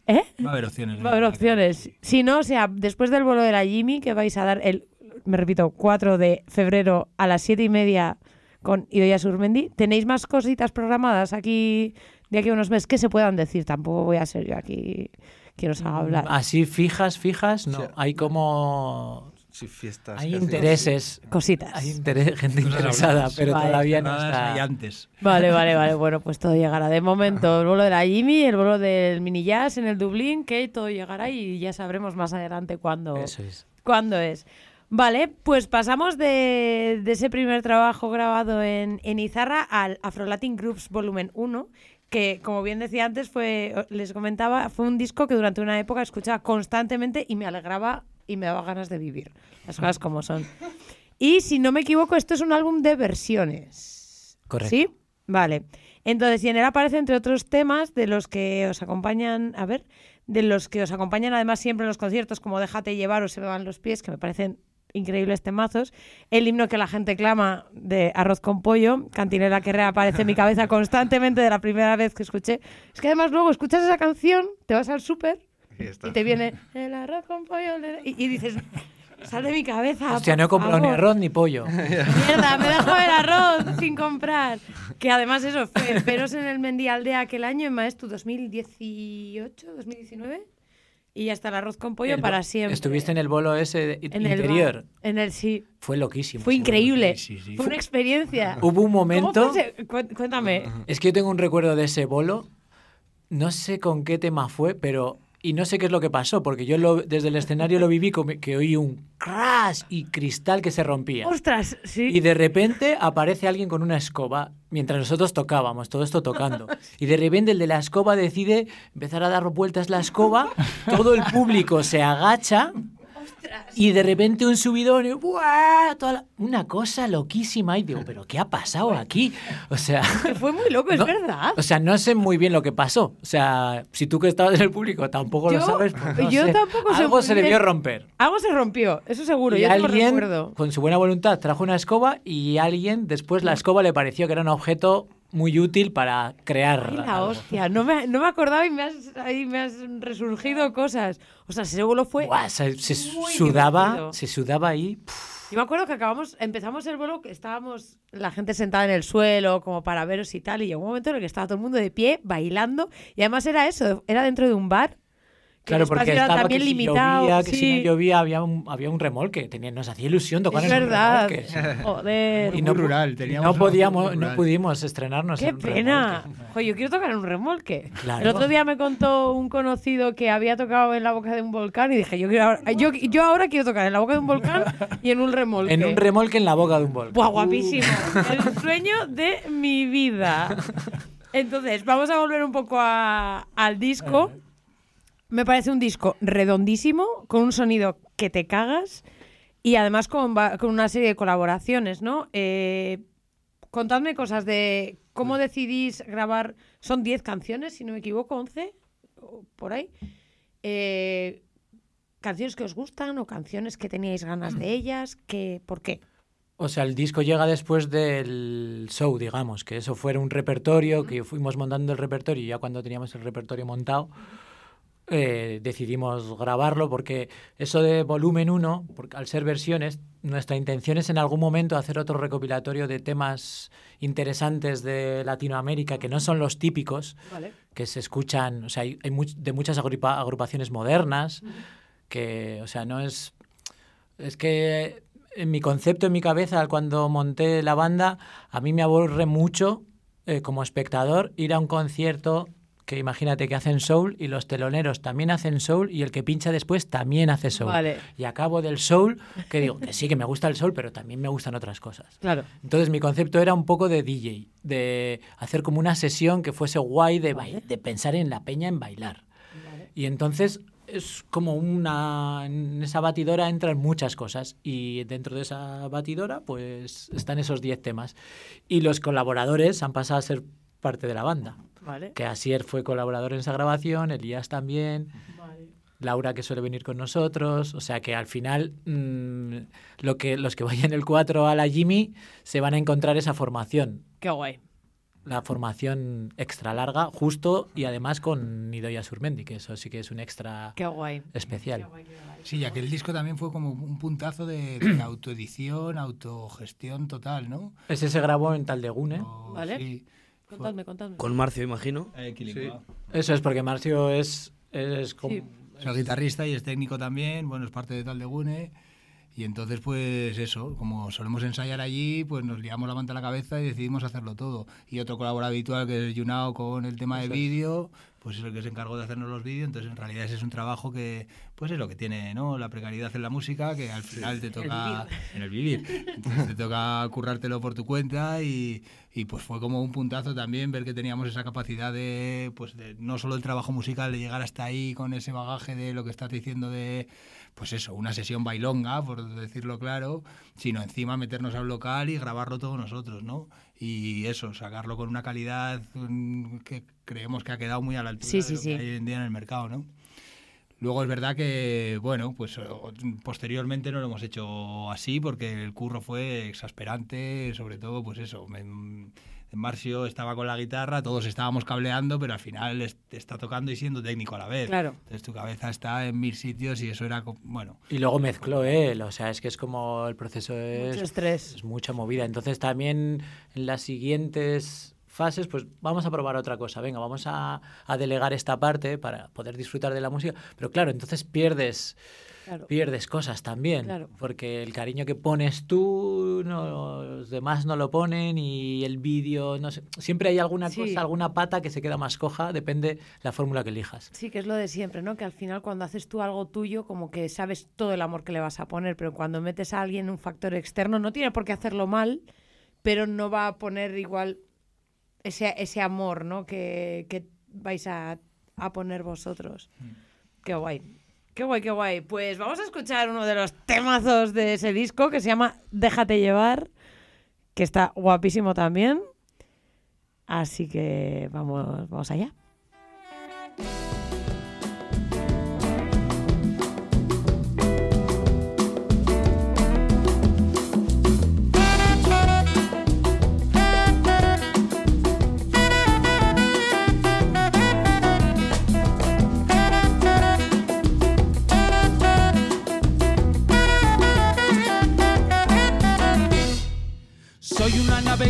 ¿Eh? Va a haber opciones. Va a haber opciones. Si no, o sea, después del vuelo de la Jimmy, que vais a dar el, me repito, 4 de febrero a las 7 y media con Idoia Surmendi, ¿tenéis más cositas programadas aquí de aquí a unos meses que se puedan decir. Tampoco voy a ser yo aquí quien os haga hablar. Así fijas, fijas, no. Sí. Hay como... Sí, fiestas. Hay intereses. Cositas. Hay interés- gente Cosas interesada, pero Vale. todavía no está... hay antes. Vale, vale, vale. Bueno, pues todo llegará. De momento, el bolo de la Jimmy, el bolo del mini jazz en el Dublín, que todo llegará y ya sabremos más adelante cuándo, Eso es. cuándo es. Vale, pues pasamos de, de ese primer trabajo grabado en, en Izarra al Afro-Latin Groups Volumen 1, que como bien decía antes, fue, les comentaba, fue un disco que durante una época escuchaba constantemente y me alegraba y me daba ganas de vivir. Las cosas como son. Y si no me equivoco, esto es un álbum de versiones. Correcto. ¿Sí? Vale. Entonces, y en él aparece, entre otros temas, de los que os acompañan, a ver, de los que os acompañan además siempre en los conciertos, como Déjate llevar o Se me van los pies, que me parecen increíbles temazos. El himno que la gente clama de Arroz con pollo, Cantinela que reaparece en mi cabeza constantemente de la primera vez que escuché. Es que además luego escuchas esa canción, te vas al súper Y te viene el arroz con pollo y, y dices, sal de mi cabeza. Hostia, no he comprado ni favor". arroz ni pollo. Mierda, me dejo el arroz sin comprar. Que además eso fue Peros en el Mendialdea aquel año en Maestu 2018, 2019. Y ya está el arroz con pollo El para siempre. Estuviste en el bolo ese de- en el interior. en el sí. Fue loquísimo. Fue increíble. Sí, sí, sí. Fue una experiencia. Hubo un ¿Cómo momento... Cuéntame. Es que yo tengo un recuerdo de ese bolo. No sé con qué tema fue, pero. Y no sé qué es lo que pasó, porque yo lo- desde el escenario lo viví como que oí un crash y cristal que se rompía. Ostras, sí. Y de repente aparece alguien con una escoba mientras nosotros tocábamos, todo esto tocando. Y de repente el de la escoba decide empezar a dar vueltas la escoba, todo el público se agacha y de repente un subidón y ¡buah! Toda la- una cosa loquísima y digo, pero ¿qué ha pasado aquí? O sea, Que fue muy loco, es verdad. o sea, no sé muy bien lo que pasó. O sea, si tú que estabas en el público tampoco Yo- lo sabes, pues no yo sé. tampoco sé algo muy se bien. debió romper. Algo se rompió, eso seguro. Y yo alguien, recuerdo. con su buena voluntad, trajo una escoba y alguien después la escoba le pareció que era un objeto muy útil para crear. Ay, la hostia, no me, no me acordaba y me has, ahí me has resurgido cosas. O sea, ese vuelo fue. Buah, se, se sudaba, divertido. se sudaba ahí. puf, Yo me acuerdo que acabamos, empezamos el vuelo, que estábamos la gente sentada en el suelo, como para veros y tal, y llegó un momento en el que estaba todo el mundo de pie, bailando, y además era eso, era dentro de un bar. Claro, porque estaba también que si limitado. llovía, que sí, si no llovía había un, había un remolque. Tenía, nos hacía ilusión tocar es en un verdad. remolque. Joder. Y Muy no, pu- rural, teníamos no podíamos, muy no rural. pudimos estrenarnos ¡Qué en un pena! remolque. Jo, yo quiero tocar en un remolque. Claro. El otro día me contó un conocido que había tocado en la boca de un volcán y dije, yo, quiero ahora, yo, yo ahora quiero tocar en la boca de un volcán y en un remolque. En un remolque en la boca de un volcán. Buah, guapísimo. El sueño de mi vida. Entonces, vamos a volver un poco a- al disco. Me parece un disco redondísimo, con un sonido que te cagas y además con, una serie de colaboraciones, ¿no? Eh, contadme cosas de cómo decidís grabar. Son 10 canciones, si no me equivoco, 11, o por ahí. Eh, canciones que os gustan o canciones que teníais ganas de ellas, que, ¿por qué? O sea, el disco llega después del show, digamos, que eso fuera un repertorio, que fuimos montando el repertorio y ya cuando teníamos el repertorio montado, eh, decidimos grabarlo porque eso de volumen 1, porque al ser versiones, nuestra intención es en algún momento hacer otro recopilatorio de temas interesantes de Latinoamérica que no son los típicos, Vale. que se escuchan, o sea, hay, hay much- de muchas agrupa- agrupaciones modernas, que, o sea, no es... Es que en mi concepto, en mi cabeza, cuando monté la banda, a mí me aburre mucho, eh, como espectador, ir a un concierto que imagínate que hacen soul y los teloneros también hacen soul y el que pincha después también hace soul. Vale. Y acabo del soul, que digo, que sí, que me gusta el soul, pero también me gustan otras cosas. Claro. Entonces mi concepto era un poco de DJ, de hacer como una sesión que fuese guay, de, Vale. de pensar en la peña en bailar. Y entonces es como una... En esa batidora entran muchas cosas y dentro de esa batidora pues están esos 10 temas. Y los colaboradores han pasado a ser parte de la banda. Vale. Que Asier fue colaborador en esa grabación, Elías también, Laura que suele venir con nosotros, o sea que al final mm, lo que, los que vayan el 4 a la Jimmy se van a encontrar esa formación, Qué guay. la formación extra larga, justo y además con Nidoya Surmendi, que eso sí que es un extra Qué guay. especial. Sí, ya que el disco también fue como un puntazo de, de autoedición, autogestión total, ¿no? Ese se grabó en Taldegune. O- Vale. sí. Contadme, contadme. Con Marcio, imagino. Eso es porque Marcio es, es como... Sí. Soy guitarrista y es técnico también, bueno, es parte de Tal de Gune. Y entonces, pues eso, como solemos ensayar allí, pues nos liamos la manta a la cabeza y decidimos hacerlo todo. Y otro colaborador habitual que es Junao con el tema de es. vídeo, pues es el que se encargó de hacernos los vídeos. Entonces, en realidad ese es un trabajo que, pues es lo que tiene, ¿no? La precariedad en la música, que al final te toca en el vivir. Entonces, te toca currártelo por tu cuenta y, y, pues fue como un puntazo también ver que teníamos esa capacidad de, pues de no solo el trabajo musical, de llegar hasta ahí con ese bagaje de lo que estás diciendo de, pues eso, una sesión bailonga, por decirlo claro, sino encima meternos al local y grabarlo todos nosotros, ¿no? Y eso, sacarlo con una calidad mm, que creemos que ha quedado muy a la altura Sí, de sí, lo sí. que hay hoy en día en el mercado, ¿no? Luego es verdad que, bueno, pues o- posteriormente no lo hemos hecho así porque el curro fue exasperante, sobre todo, pues eso, me- Marcio estaba con la guitarra, todos estábamos cableando, pero al final es- está tocando y siendo técnico a la vez. Claro. Entonces tu cabeza está en mil sitios y eso era, bueno, Y luego mezcló él, o sea, es que es como el proceso es... Mucho estrés. Es mucha movida. Entonces también en las siguientes fases, pues vamos a probar otra cosa. Venga, vamos a, a delegar esta parte para poder disfrutar de la música. Pero claro, entonces pierdes, Claro. pierdes cosas también. Claro. Porque el cariño que pones tú, no, los demás no lo ponen y el vídeo, no sé. Siempre hay alguna Sí. cosa, alguna pata que se queda más coja, depende la fórmula que elijas. Sí, que es lo de siempre, ¿no? Que al final cuando haces tú algo tuyo, como que sabes todo el amor que le vas a poner, pero cuando metes a alguien un factor externo, no tiene por qué hacerlo mal, pero no va a poner igual ese, ese amor, ¿no? Que, que vais a, a poner vosotros. Qué guay. Qué guay, qué guay. Pues vamos a escuchar uno de los temazos de ese disco que se llama Déjate llevar, que está guapísimo también. Así que vamos, vamos allá.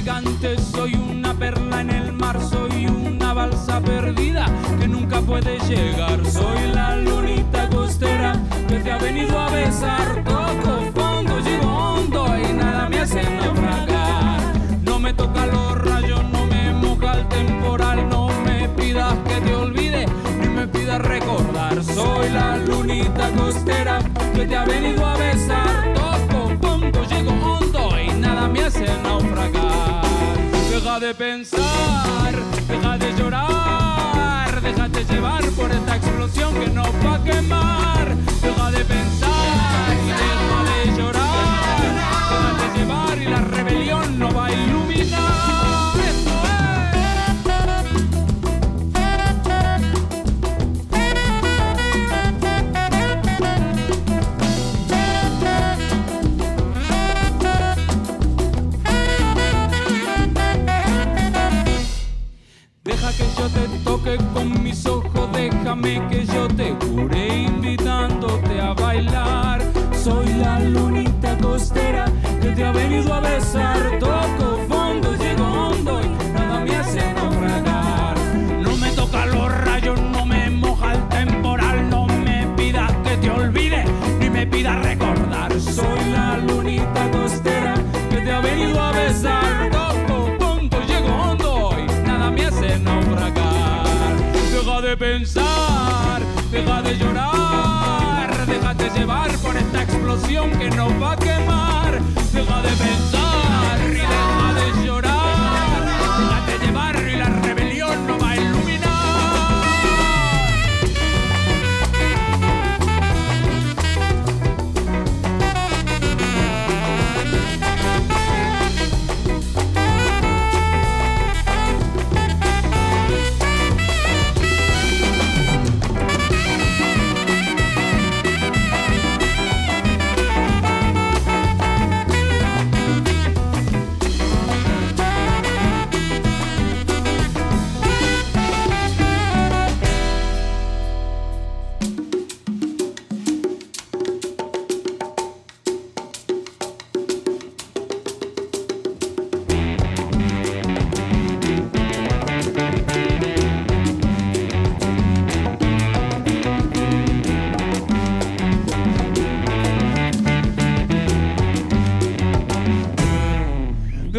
Navegante, soy una perla en el mar, soy una balsa perdida que nunca puede llegar. Soy la lunita costera que te ha venido a besar. Toco fondo, llego hondo y nada me hace naufragar. No me toca los rayos, no me moja el temporal, no me pidas que te olvide ni me pidas recordar. Soy la lunita costera que te ha venido a besar. Toco fondo, llego hondo y nada me hace naufragar. Deja de pensar, deja de llorar, déjate llevar por esta explosión que nos va a quemar. Deja de pensar deja de llorar, déjate llevar y la rebelión no va a iluminar. Yo te toque con mis ojos, déjame que yo te jure invitándote a bailar. Soy la lunita costera que te ha venido a besar. Toco fondo, llego hondo pensar, deja de llorar, déjate llevar por esta explosión que nos va a quemar. Deja de pensar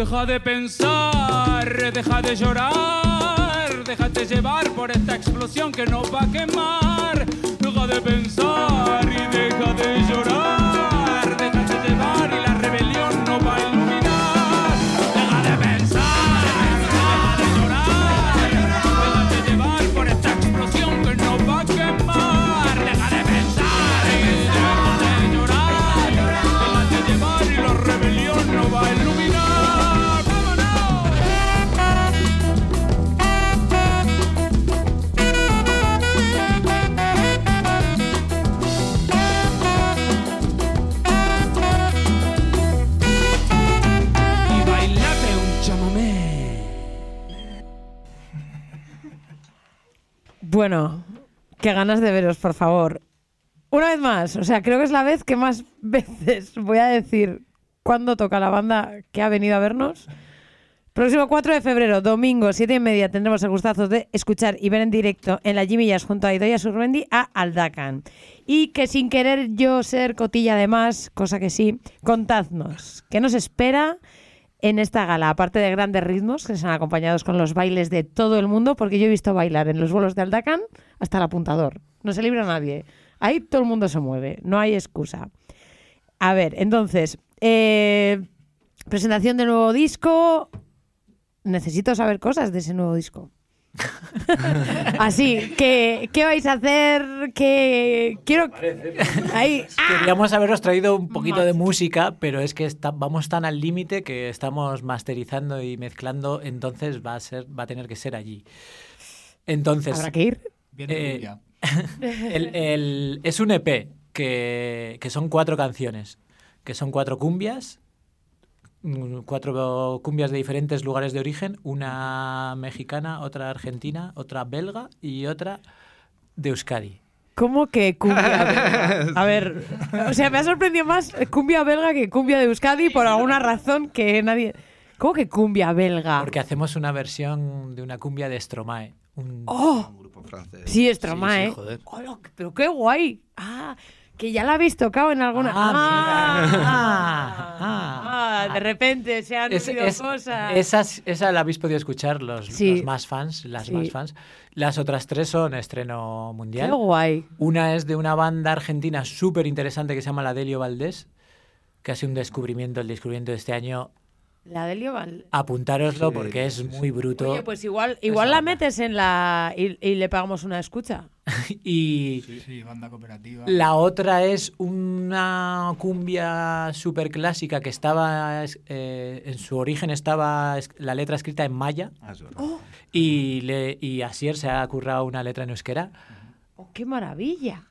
Deja de pensar, deja de llorar, déjate llevar por esta explosión que nos va a quemar. Deja de pensar y deja de llorar, Bueno, qué ganas de veros, por favor. Una vez más, o sea, creo que es la vez que más veces voy a decir cuándo toca la banda que ha venido a vernos. Próximo 4 de febrero, domingo, 7 y media, tendremos el gustazo de escuchar y ver en directo en la Jimillas junto a Idoia Surbendi a Aldacan. Y que sin querer yo ser cotilla de más, cosa que sí, contadnos, ¿qué nos espera en esta gala? Aparte de grandes ritmos que están acompañados con los bailes de todo el mundo, porque yo he visto bailar en los vuelos de Aldacan hasta el apuntador. No se libra nadie. Ahí todo el mundo se mueve, no hay excusa. A ver, entonces, eh, presentación de nuevo disco. Necesito saber cosas de ese nuevo disco. Así, ¿qué, ¿qué vais a hacer? ¿Qué quiero? Ahí, Queríamos haberos traído un poquito de música, pero es que está- vamos tan al límite que estamos masterizando y mezclando, entonces va a ser, va a tener que ser allí. Entonces. Habrá que ir. Viene eh, cumbia. el- el- es un EP que, que son cuatro canciones, que son cuatro cumbias, cuatro cumbias de diferentes lugares de origen, una mexicana, otra argentina, otra belga y otra de Euskadi. ¿Cómo que cumbia belga? A ver, o sea, me ha sorprendido más cumbia belga que cumbia de Euskadi por alguna razón que nadie... ¿Cómo que cumbia belga? Porque hacemos una versión de una cumbia de Stromae. un- ¡Oh! grupo francés. Sí, Stromae. Sí, sí, joder. Hola, pero qué guay. Ah, que ya la habéis tocado en alguna... Ah, mira. Ah, ah, de repente se han Es- es- cosas. esas- esa la habéis podido escuchar los, Sí. los más fans, las Sí. más fans. Las otras tres son estreno mundial. Qué guay. Una es de una banda argentina súper interesante que se llama la Delio Valdés, que ha sido un descubrimiento, el descubrimiento de este año. La de Lioval. Apuntároslo Sí, porque es sí, muy bruto. Oye, pues igual, igual la metes en la... Y, y le pagamos una escucha. Y Sí, sí, banda cooperativa. la otra es una cumbia súper clásica que estaba, es- eh, en su origen estaba es- la letra escrita en maya Ah. ¡Oh, y, le, y Asier se ha currado una letra en euskera. oh, qué maravilla!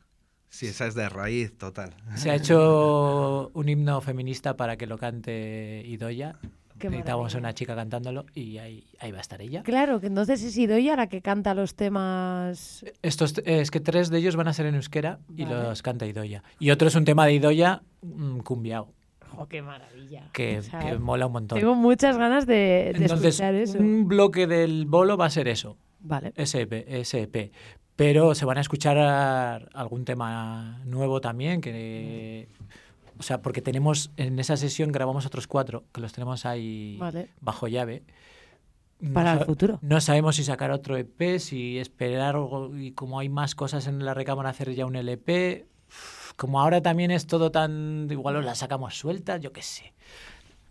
Sí, esa es de raíz total. Se ha hecho un himno feminista para que lo cante Idoya. Qué Necesitábamos maravilla. a una chica cantándolo y ahí, ahí va a estar ella. Claro, que entonces es Idoia la que canta los temas... Estos, es que tres de ellos van a ser en euskera y Vale. los canta Idoya. Y otro es un tema de Idoya mm, cumbiao, ¡Oh, qué maravilla! que, O sea, que mola un montón. Tengo muchas ganas de, de Entonces, escuchar eso. un bloque del bolo va a ser eso, Vale. ese EP, ese EP. Pero se van a escuchar algún tema nuevo también, que... O sea, porque tenemos, en esa sesión grabamos otros cuatro, que los tenemos ahí Vale. bajo llave. No Para el sa- futuro. No sabemos si sacar otro EP, si esperar, o- y como hay más cosas en la recámara, hacer ya un LP. Como ahora también es todo tan... Igual la sacamos suelta, yo qué sé.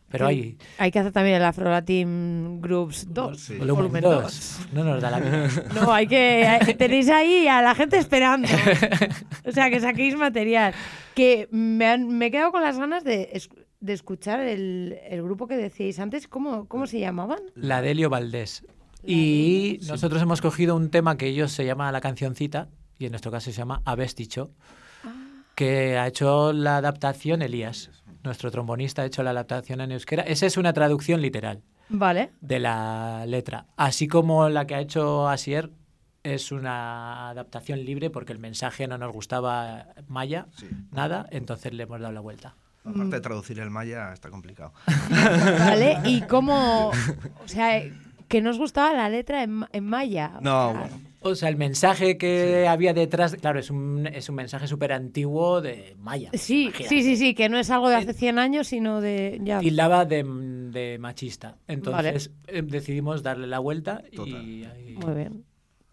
Pero hay... Hay que hacer también el Afro Latin Groups 2. Sí. Volumen volumen 2. dos. No nos da la vida. No, hay que. hay- tenéis ahí a la gente esperando. O sea, que saquéis material. Que me, han- me he quedado con las ganas de, de escuchar el, el grupo que decíais antes. ¿Cómo, cómo se llamaban? La Delio Valdés. Y nosotros hemos cogido un tema que ellos se llama La Cancioncita, y en nuestro caso se llama Avesticho, que ha hecho la adaptación Elías. Nuestro trombonista ha hecho la adaptación en euskera. Esa es una traducción literal Vale. de la letra. Así como la que ha hecho Asier es una adaptación libre porque el mensaje no nos gustaba maya, nada, entonces le hemos dado la vuelta. Aparte de traducir el maya está complicado. Vale. ¿Y cómo.? O sea, que nos gustaba la letra en, en maya. No, O sea, bueno. O sea, el mensaje que había detrás, claro, es un, es un mensaje súper antiguo de Maya. Sí, imagínate. sí, sí, sí, que no es algo de hace 100 años, sino de ya. Tildaba de, de machista. Entonces eh, decidimos darle la vuelta y, ahí- Muy bien.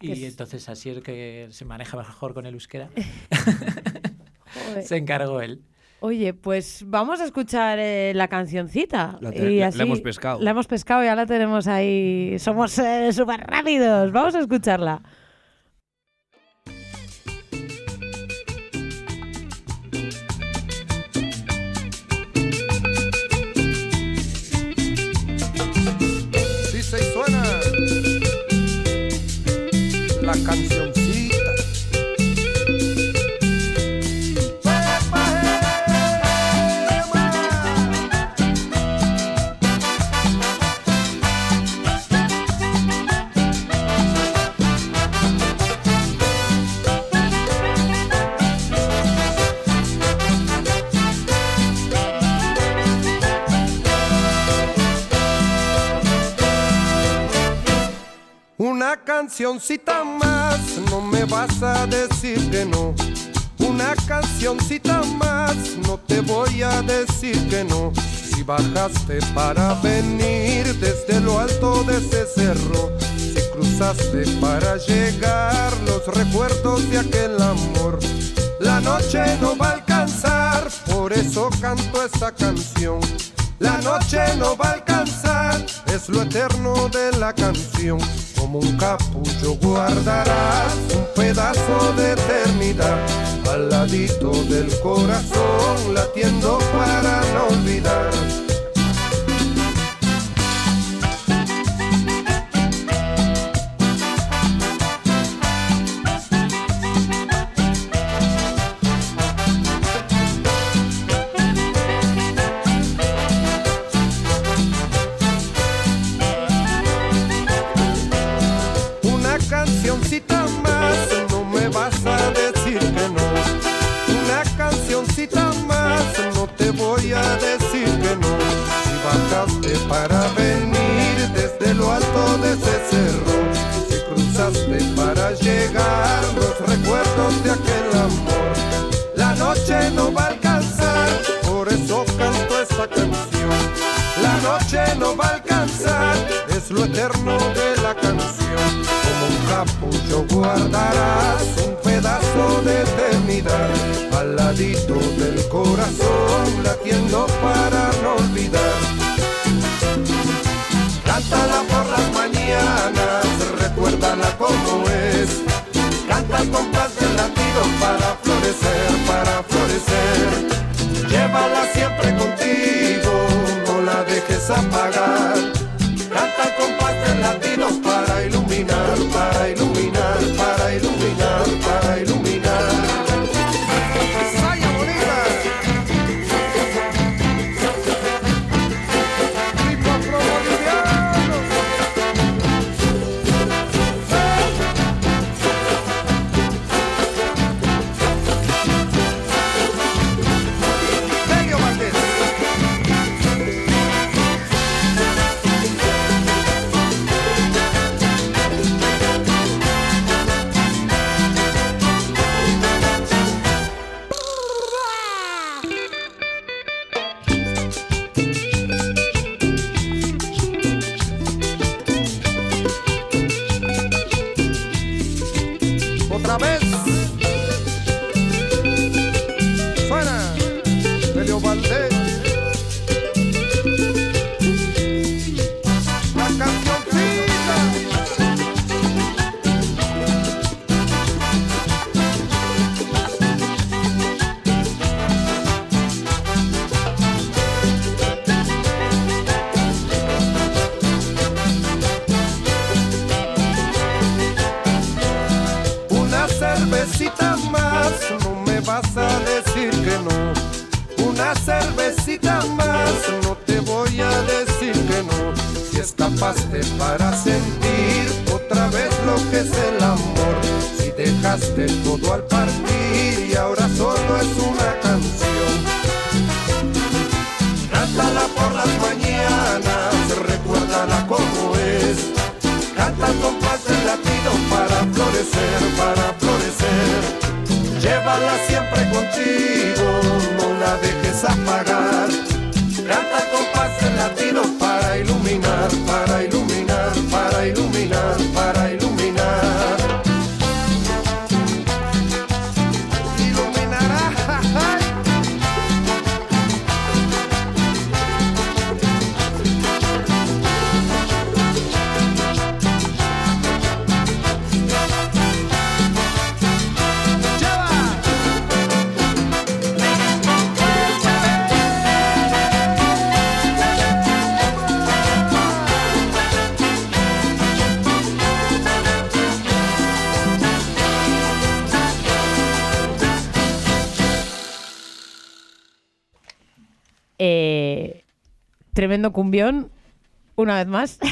y es- entonces así el que se maneja mejor con el euskera se encargó él. Oye, pues vamos a escuchar eh, la cancioncita. La y la- hemos pescado. La hemos pescado, ya la tenemos ahí. Somos eh, súper rápidos. Vamos a escucharla. La cancioncita. Cancioncita más, no me vas a decir que no. Una cancioncita más, no te voy a decir que no. Si bajaste para venir desde lo alto de ese cerro, si cruzaste para llegar los recuerdos de aquel amor. La noche no va a alcanzar, por eso canto esta canción. La noche no va a alcanzar, es lo eterno de la canción. Como un capullo guardarás un pedazo de eternidad al ladito del corazón, latiendo para no olvidar. Para venir desde lo alto de ese cerro, si cruzaste para llegar los recuerdos de aquel amor. La noche no va a alcanzar, por eso canto esta canción. La noche no va a alcanzar, es lo eterno de la canción. Como un capullo guardarás un pedazo de eternidad al ladito del corazón, latiendo para no olvidar. Cántala por las mañanas, recuérdala como es. Canta al compás del latido para florecer, para florecer. Llévala siempre contigo, no la dejes apagar. Tremendo cumbión, una vez más.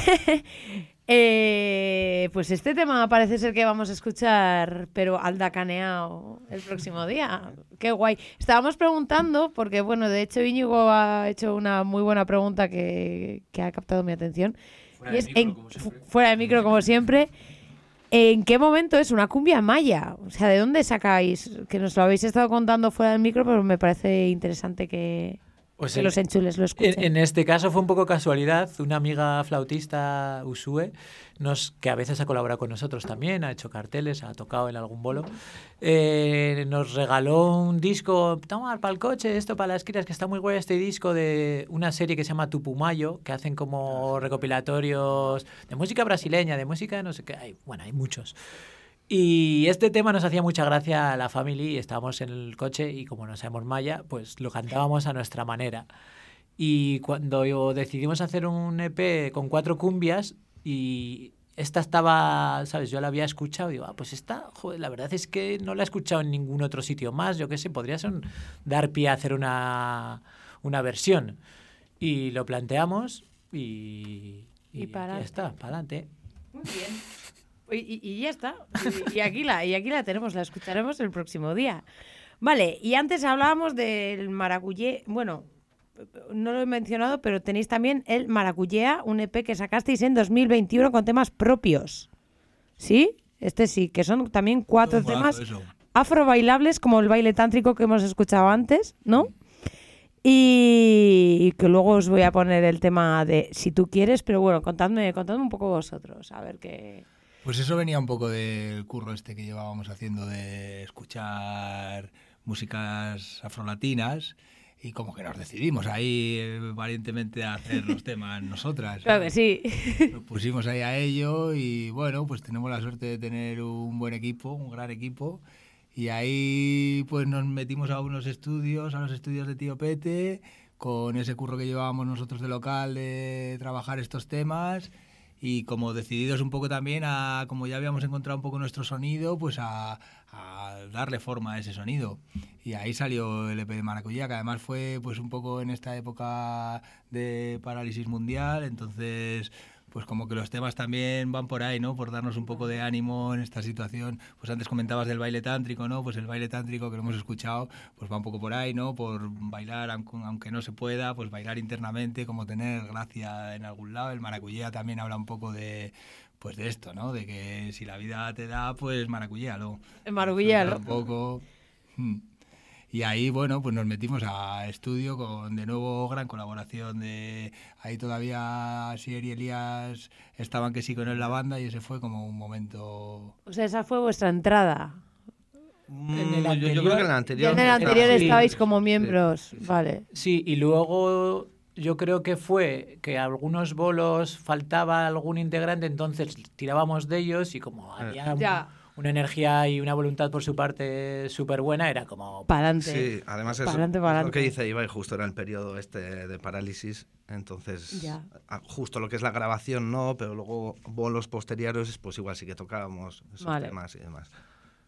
Eh, pues este tema parece ser que vamos a escuchar, pero al dacaneado el próximo día. Qué guay. Estábamos preguntando, porque bueno, de hecho Íñigo ha hecho una muy buena pregunta que, que ha captado mi atención. Fuera y de es micro, en- fuera de micro, como siempre. ¿En qué momento es una cumbia maya? O sea, ¿de dónde sacáis? Que nos lo habéis estado contando fuera del micro, pero me parece interesante que, Pues que en- los enchules lo escuchen. En, en este caso fue un poco casualidad. Una amiga flautista, Usue, nos, que a veces ha colaborado con nosotros también, ha hecho carteles, ha tocado en algún bolo, eh, nos regaló un disco, toma para el coche, esto para las crías, que está muy guay este disco de una serie que se llama Tupumayo, que hacen como recopilatorios de música brasileña, de música no sé qué, hay, bueno, hay muchos. Y este tema nos hacía mucha gracia a la family, estábamos en el coche y como no sabemos maya, pues lo cantábamos a nuestra manera. Y cuando yo decidimos hacer un EP con cuatro cumbias y esta estaba, ¿sabes? Yo la había escuchado y digo, ah, pues esta, joder, la verdad es que no la he escuchado en ningún otro sitio más, yo qué sé, podría ser un- dar pie a hacer una, una versión. Y lo planteamos y, Y y ya está, para adelante. Muy bien. Y, y- y ya está. Y, y aquí la, y aquí la tenemos, la escucharemos el próximo día. Vale, y antes hablábamos del maracuyé. Bueno, no lo he mencionado, pero tenéis también el Maracuyea, un EP que sacasteis en 2021 con temas propios. ¿Sí? Este sí, que son también cuatro temas afro bailables, como el baile tántrico que hemos escuchado antes, ¿no? Y que luego os voy a poner el tema de si tú quieres, pero bueno, contadme, contadme un poco vosotros, a ver qué. Pues eso venía un poco del curro este que llevábamos haciendo de escuchar músicas afrolatinas y como que nos decidimos ahí eh, valientemente a hacer los temas nosotras. Claro que sí. Nos pusimos ahí a ello y bueno, pues tenemos la suerte de tener un buen equipo, un gran equipo. Y ahí pues nos metimos a unos estudios, a los estudios de Tío Pete, con ese curro que llevábamos nosotros de local de trabajar estos temas y como decididos un poco también a, como ya habíamos encontrado un poco nuestro sonido, pues a, darle forma a ese sonido. Y ahí salió el EP de Maracuyá, que además fue pues un poco en esta época de parálisis mundial, entonces pues como que los temas también van por ahí, ¿no? Por darnos un poco de ánimo en esta situación. Pues antes comentabas del baile tántrico, ¿no? Pues el baile tántrico que lo hemos escuchado, pues va un poco por ahí, ¿no? Por bailar, aunque, no se pueda, pues bailar internamente, como tener gracia en algún lado. El maracuyá también habla un poco de pues de esto, ¿no? De que si la vida te da, pues maracuyéalo. Maracuyéalo. Un poco. Mm. Y ahí, bueno, pues nos metimos a estudio con de nuevo gran colaboración de... Ahí todavía Sier y Elías estaban que sí con él en la banda y ese fue como un momento... O sea, esa fue vuestra entrada. En el yo, yo creo que en el Ya anterior. en el anterior Sí. estabais como miembros. Vale. Sí, y luego yo creo que fue que algunos bolos faltaba algún integrante, entonces tirábamos de ellos y como había un- Ya. Una energía y una voluntad por su parte súper buena, era como... Pa'lante. Sí, además es, Pa'lante, es pa'lante. lo que dice Ibai, justo era el periodo este de parálisis, entonces Ya. a- justo lo que es la grabación no, pero luego bolos posteriores pues igual sí que tocábamos esos Vale. temas y demás.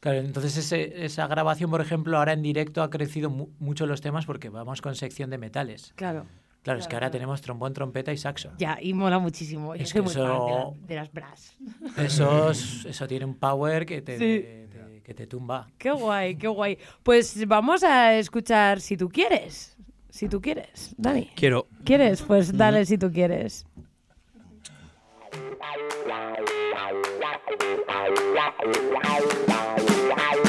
Claro, entonces ese- esa grabación, por ejemplo, ahora en directo ha crecido mu- mucho los temas porque vamos con sección de metales. Claro. Claro, es que ahora tenemos trombón, trompeta y saxo. Ya, y mola muchísimo. Es que eso, de, las brass. Eso, eso tiene un power que te, que te tumba. Qué guay, qué guay. Pues vamos a escuchar si tú quieres. Si tú quieres, Dani. Quiero. ¿Quieres? Pues mm-hmm. dale si tú quieres.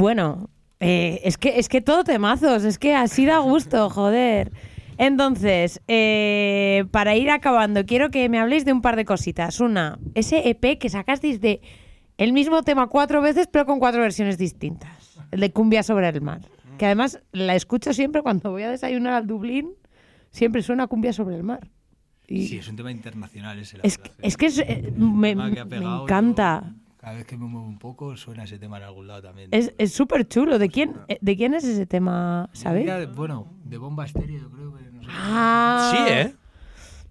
Bueno, eh, es, que, es que todo temazos, es que así da gusto, joder. Entonces, eh, para ir acabando, quiero que me habléis de un par de cositas. Una, ese EP que sacasteis de el mismo tema cuatro veces, pero con cuatro versiones distintas. El de Cumbia sobre el mar. Que además la escucho siempre cuando voy a desayunar al Dublín, siempre suena Cumbia sobre el mar. Y sí, es un tema internacional ese. Es, verdad, que, eh, me, encanta. Cada vez que me muevo un poco suena ese tema en algún lado también. Es súper chulo. ¿De pues quién, eh, ¿De quién es ese tema? ¿Sabes? Bueno, de Bomba Estéreo, yo creo que. No sé ah, sí, ¿eh?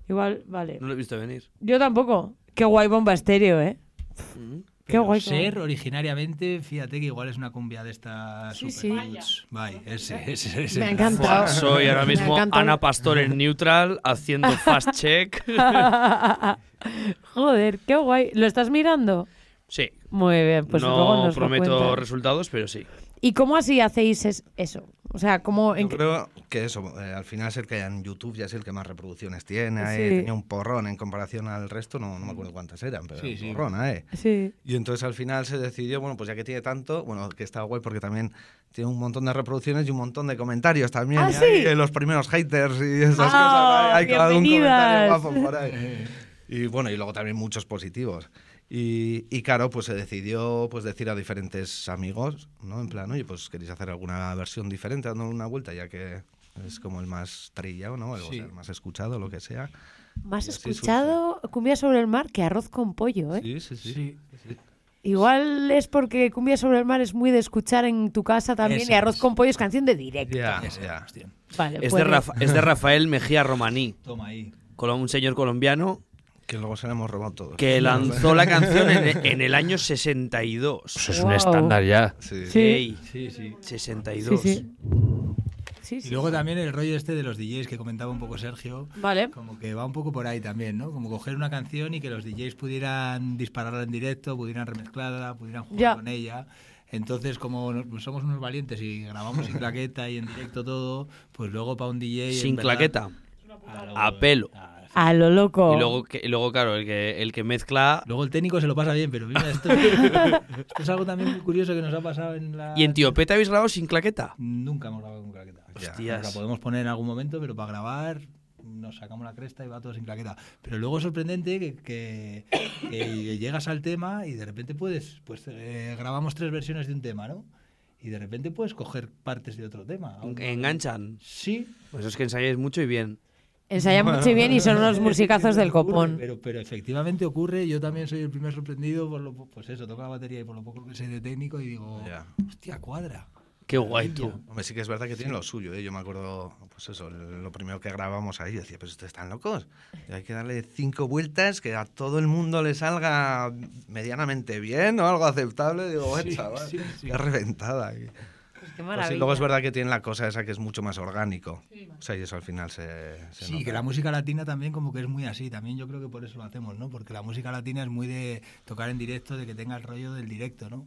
Igual, vale. No lo he visto venir. Yo tampoco. Qué guay Bomba Estéreo, ¿eh? Mm -hmm. Qué guay. Ser originariamente, fíjate que igual es una cumbia de estas sí, super sí. Bye, ese, ese, ese. Me encanta. Soy ahora mismo Ana Pastor en neutral haciendo fast check. Joder, qué guay. ¿Lo estás mirando? Sí. Muy bien, pues luego no nos lo prometo resultados, pero sí. ¿Y cómo así hacéis es- eso? O sea, ¿cómo en Yo creo que eso, eh, al final es el que en YouTube ya es el que más reproducciones tiene. Sí. eh, tenía un porrón en comparación al resto, no, no me acuerdo cuántas eran, pero Sí, un sí. porrón, ¿eh? Sí. Y entonces al final se decidió, bueno, pues ya que tiene tanto, bueno, que está guay porque también tiene un montón de reproducciones y un montón de comentarios también. ¿Ah, y sí? hay, eh, los primeros haters y esas Ah, cosas. Hay, hay cada un comentario bienvenidas. guapo por ahí. Y bueno, y luego también muchos positivos. Y, y claro, pues se decidió pues decir a diferentes amigos, ¿no? En plan, oye, pues queréis hacer alguna versión diferente, dándole una vuelta, ya que es como el más trillado, ¿no? O Sí. sea, el más escuchado, lo que sea. Más así surge. escuchado Cumbia sobre el mar que arroz con pollo, ¿eh? Sí, sí, sí. Igual es porque Cumbia sobre el mar es muy de escuchar en tu casa también y arroz es. con pollo es canción de directo. Ya. hostia. Vale, Es de, pues- Rafa- es de Rafael Mejía Romaní, Toma ahí. un señor colombiano Que luego se le hemos robado todo. que lanzó la canción en, en el año 62. Eso es Wow. un estándar ya. Sí. Sí. Ey, Sí, sí. 62. Sí, sí. Sí, Y sí. luego también el rollo este de los DJs que comentaba un poco Sergio, Vale. como que va un poco por ahí también, ¿no? Como coger una canción y que los DJs pudieran dispararla en directo, pudieran remezclarla, pudieran jugar Ya. con ella. Entonces, como nos- somos unos valientes y grabamos sin claqueta y en directo todo, pues luego para un DJ... Sin verdad- claqueta, a a pelo. a- A lo loco. Y luego, que, luego claro, el que, el que mezcla... Luego el técnico se lo pasa bien, pero mira, esto, esto es algo también muy curioso que nos ha pasado en la... ¿Y en Tiopeta habéis grabado sin claqueta? Nunca hemos grabado con claqueta. Hostias. la podemos poner en algún momento, pero para grabar nos sacamos la cresta y va todo sin claqueta. Pero luego es sorprendente que, que- que llegas al tema y de repente puedes, pues eh, grabamos tres versiones de un tema, ¿no? Y de repente puedes coger partes de otro tema. ¿Enganchan? Sí. Pues es que ensayáis mucho y bien. Ensayan mucho y bien y son unos musicazos del Ocurre, copón. Pero, pero efectivamente ocurre, yo también soy el primer sorprendido por lo pues eso, toco la batería y por lo poco que sé de técnico y digo, Ya. hostia, cuadra. Qué guay tú. Hombre, sí que es verdad que tiene lo suyo, ¿eh? Yo me acuerdo, pues eso, lo primero que grabamos ahí, decía, pero ustedes están locos. Y hay que darle cinco vueltas, que a todo el mundo le salga medianamente bien o algo aceptable. Digo, "Bueno, Sí, chaval, sí, sí. qué reventada. Y- Qué pues sí, maravilla. luego es verdad que tiene la cosa esa que es mucho más orgánico. O sea, y eso al final se, se Sí, nota. que la música latina también como que es muy así. También yo creo que por eso lo hacemos, ¿no? Porque la música latina es muy de tocar en directo, de que tenga el rollo del directo, ¿no?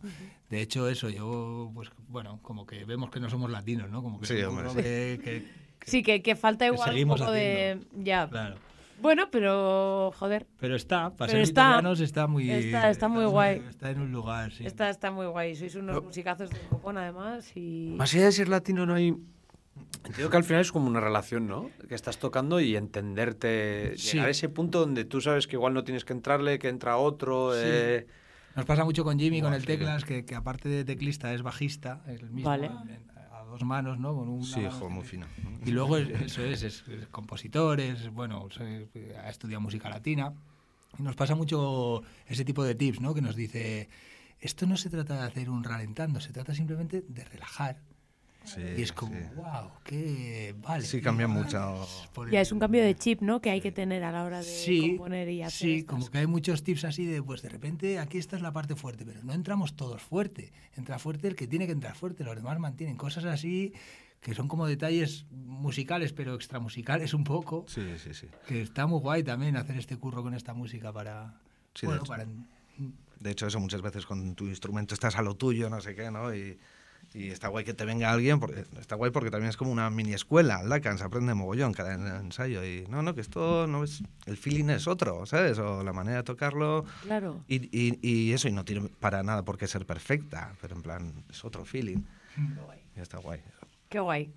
De hecho, eso, yo, pues, bueno, como que vemos que no somos latinos, ¿no? Como que Sí, hombre, sí. de que, Sí, que, que falta que igual un poco de... Ya. claro. Bueno, pero joder. Pero está, para Pero ser está. italianos está muy... Está- está muy guay. Está en un lugar, sí. Está, está muy guay. Sois unos musicazos del copón además y... Más allá de ser latino, no hay. Entiendo que al final es como una relación, ¿no? Que estás tocando y entenderte. Sí. Llegar a ese punto donde tú sabes que igual no tienes que entrarle, que entra otro. Sí. eh, Nos pasa mucho con Jimmy, con el sí. teclas, que, que aparte de teclista es bajista, es el mismo, Vale. en- en- a dos manos, ¿no? Con una Sí, jo, muy fino. Y luego es- eso es, es, es compositor, es, bueno, se- ha estudiado música latina. Y nos pasa mucho ese tipo de tips, ¿no? Que nos dice, esto no se trata de hacer un ralentando, se trata simplemente de relajar. Sí, y es como, sí. wow, qué vale. Sí, cambia mucho. por Ya el- es un cambio de chip, ¿no? Que hay que tener a la hora de Sí, componer y hacer Sí, estas como que hay muchos tips así de, pues de repente aquí esta es la parte fuerte, pero no entramos todos fuerte. Entra fuerte el que tiene que entrar fuerte, los demás mantienen cosas así que son como detalles musicales, pero extramusicales un poco. Sí, sí, sí. Que está muy guay también hacer este curro con esta música para... Sí, de bueno, hecho. para De hecho, eso muchas veces con tu instrumento estás a lo tuyo, no sé qué, ¿no? Y, y está guay que te venga alguien, porque, está guay porque también es como una mini escuela, la se aprende mogollón cada en- ensayo. Y no, no, que esto no es. El feeling es otro, ¿sabes? O la manera de tocarlo. Claro. Y, y, y eso, y no tiene para nada por qué ser perfecta, pero en plan, es otro feeling. Y está guay. Qué guay.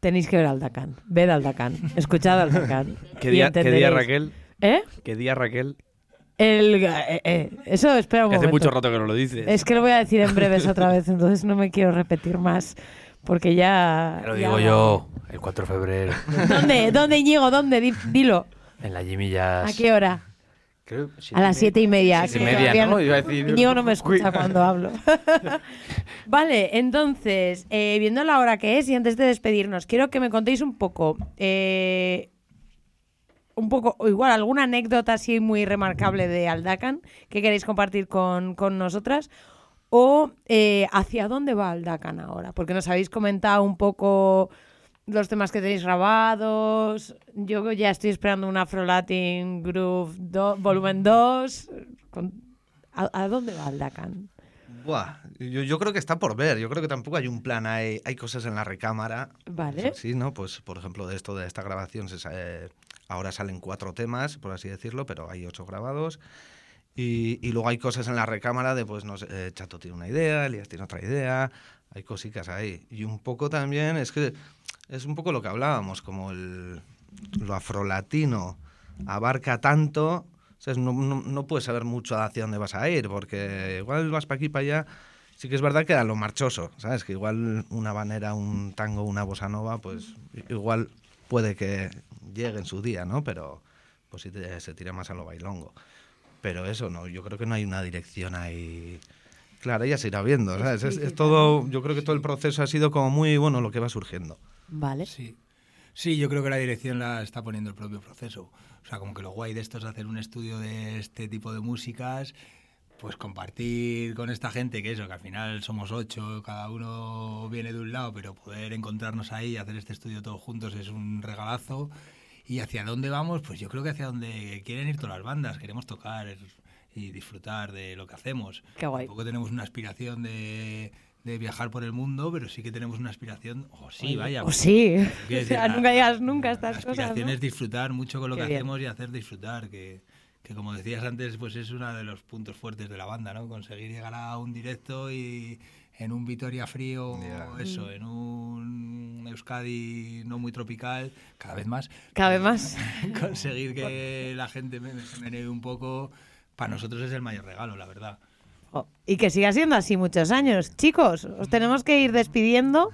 Tenéis que ver al Dacan. Ved al Dacan. Escuchad al Dacan. ¿Qué día, ¿Qué día. Raquel? ¿Eh? ¿Qué día Raquel? El, eh, eh, eso espera un Que hace momento. mucho rato que no lo dices. Es que lo voy a decir en breves otra vez, entonces no me quiero repetir más. Porque ya. Lo digo yo, el 4 de febrero, ¿Dónde? ¿Dónde, Íñigo? ¿Dónde? Di- Dilo. en la Jimmy Jazz. ¿A qué hora? Creo, A las siete y media. Siete y media, ¿no? Iba a decir- Íñigo no me escucha cuando hablo. vale, entonces, eh, viendo la hora que es y antes de despedirnos, quiero que me contéis un poco, eh, un poco, o igual alguna anécdota así muy remarcable de Aldacan que queréis compartir con, con nosotras. O eh, hacia dónde va Aldacan ahora, porque nos habéis comentado un poco los temas que tenéis grabados. Yo ya estoy esperando un Afro Latin Groove do- volumen 2. Con- ¿A, a dónde va Aldacan? Buah, yo, yo creo que está por ver. Yo creo que tampoco hay un plan. Hay, hay cosas en la recámara. Vale. Sí, ¿no? Pues, por ejemplo, de esto de esta grabación, se eh, ahora salen cuatro temas, por así decirlo, pero hay ocho grabados. Y, luego hay cosas en la recámara de, pues, no sé, eh, Chato tiene una idea, Elías tiene otra idea, hay cositas ahí. Y un poco también, es que es un poco lo que hablábamos, como el, lo afrolatino abarca tanto, o no, no, puedes saber mucho hacia dónde vas a ir, porque igual vas para aquí, para allá. Sí que es verdad que a lo marchoso, ¿sabes? Que igual una banera, un tango, una bossa nova, pues igual puede que llegue en su día, ¿no? Pero pues sí te- se tira más a lo bailongo. Pero eso, no, yo creo que no hay una dirección ahí clara, ya se irá viendo, ¿sabes? Es, es todo, yo creo que todo el proceso ha sido como muy, bueno, lo que va surgiendo. Vale. Sí. Sí, yo creo que la dirección la está poniendo el propio proceso. O sea, como que lo guay de esto es hacer un estudio de este tipo de músicas, pues compartir con esta gente, que eso, que al final somos ocho, cada uno viene de un lado, pero poder encontrarnos ahí y hacer este estudio todos juntos es un regalazo. ¿Y hacia dónde vamos? Pues yo creo que hacia donde quieren ir todas las bandas. Queremos tocar y disfrutar de lo que hacemos. Qué guay. Tampoco tenemos una aspiración de, de viajar por el mundo, pero sí que tenemos una aspiración, o sí, vaya. o pues, sí. O sea, nunca la- digas nunca estas la cosas, aspiración ¿no? es disfrutar mucho con lo Qué que bien. hacemos y hacer disfrutar, que, que como decías antes, pues es uno de los puntos fuertes de la banda, ¿no? Conseguir llegar a un directo y en un Vitoria frío, eso, Mm. en un Euskadi no muy tropical, cada vez más. Cada vez más. Conseguir que la gente me, menee un poco, para nosotros es el mayor regalo, la verdad. Oh, Y que siga siendo así muchos años. Chicos, os tenemos que ir despidiendo,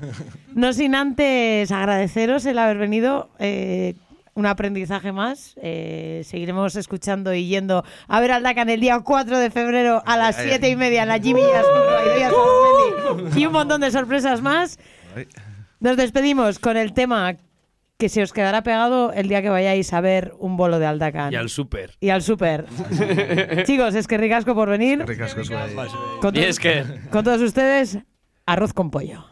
no sin antes agradeceros el haber venido. eh, un aprendizaje más. eh, seguiremos escuchando y yendo a ver al Dacan el día 4 de febrero a las Ay, ay. 7 y media en la Jimmy y un montón de sorpresas más. Nos despedimos con el tema que se os quedará pegado el día que vayáis a ver un bolo de Aldacan. Y al súper. Y al súper. Chicos, es que ricasco por venir. Ricasco. Con Y es que- Con todos ustedes, arroz con pollo.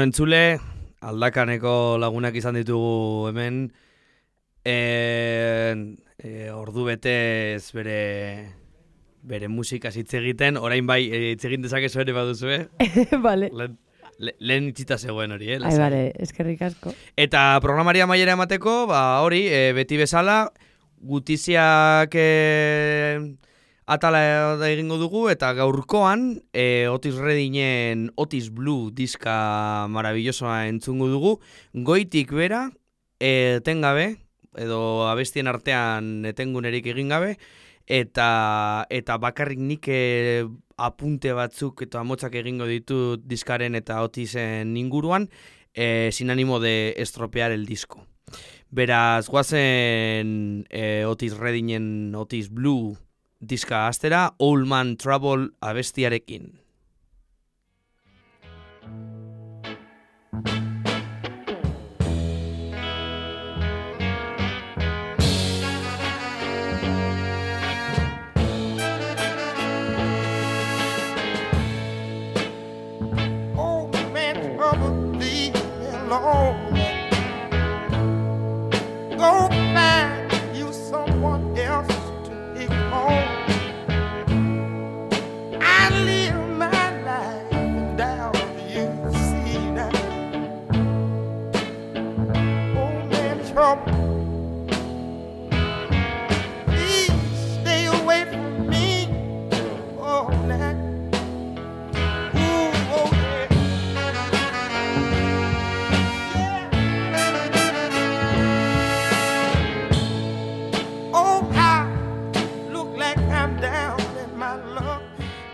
Bueno, entzule, aldakaneko lagunak izan ditugu hemen, e, e, ordu betez bere bere musikaz hitz egiten, orain bai e, hitz egin dezakezu ere baduzu, eh? Vale. Lehen, le- lehen itxita zegoen hori, eh? Ai, bale, eskerrik asko. Eta programaria maiera emateko, ba hori, e, beti bezala, gutiziak e, atala egingo dugu, eta gaurkoan, e, Otis Reddingen Otis Blue diska marabillosoa entzungo dugu, goitik bera, e, etengabe, edo abestien artean etengunerik egin gabe, eta eta bakarrik nik e, apunte batzuk eta amotzak egingo ditut diskaren eta otisen inguruan, eh, sin ánimo de estropear el disco. Beraz, guazen eh, Otis Reddingen Otis Blue diska astera, Old Man Trouble abestiarekin.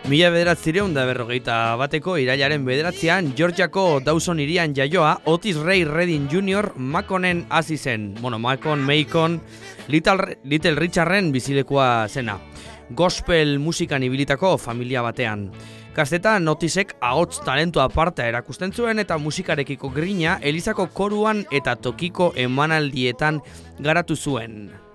Mila bederatzireun da berrogeita bateko irailaren bederatzean Georgiako Dawson irian jaioa Otis Ray Redding Jr. Maconen hasi zen. Bueno, Macon, Macon, Little, Little Richarden bizilekoa zena. Gospel musikan ibilitako familia batean. Kastetan Otisek ahots talentu aparta erakusten zuen eta musikarekiko grina Elizako koruan eta tokiko emanaldietan garatu zuen.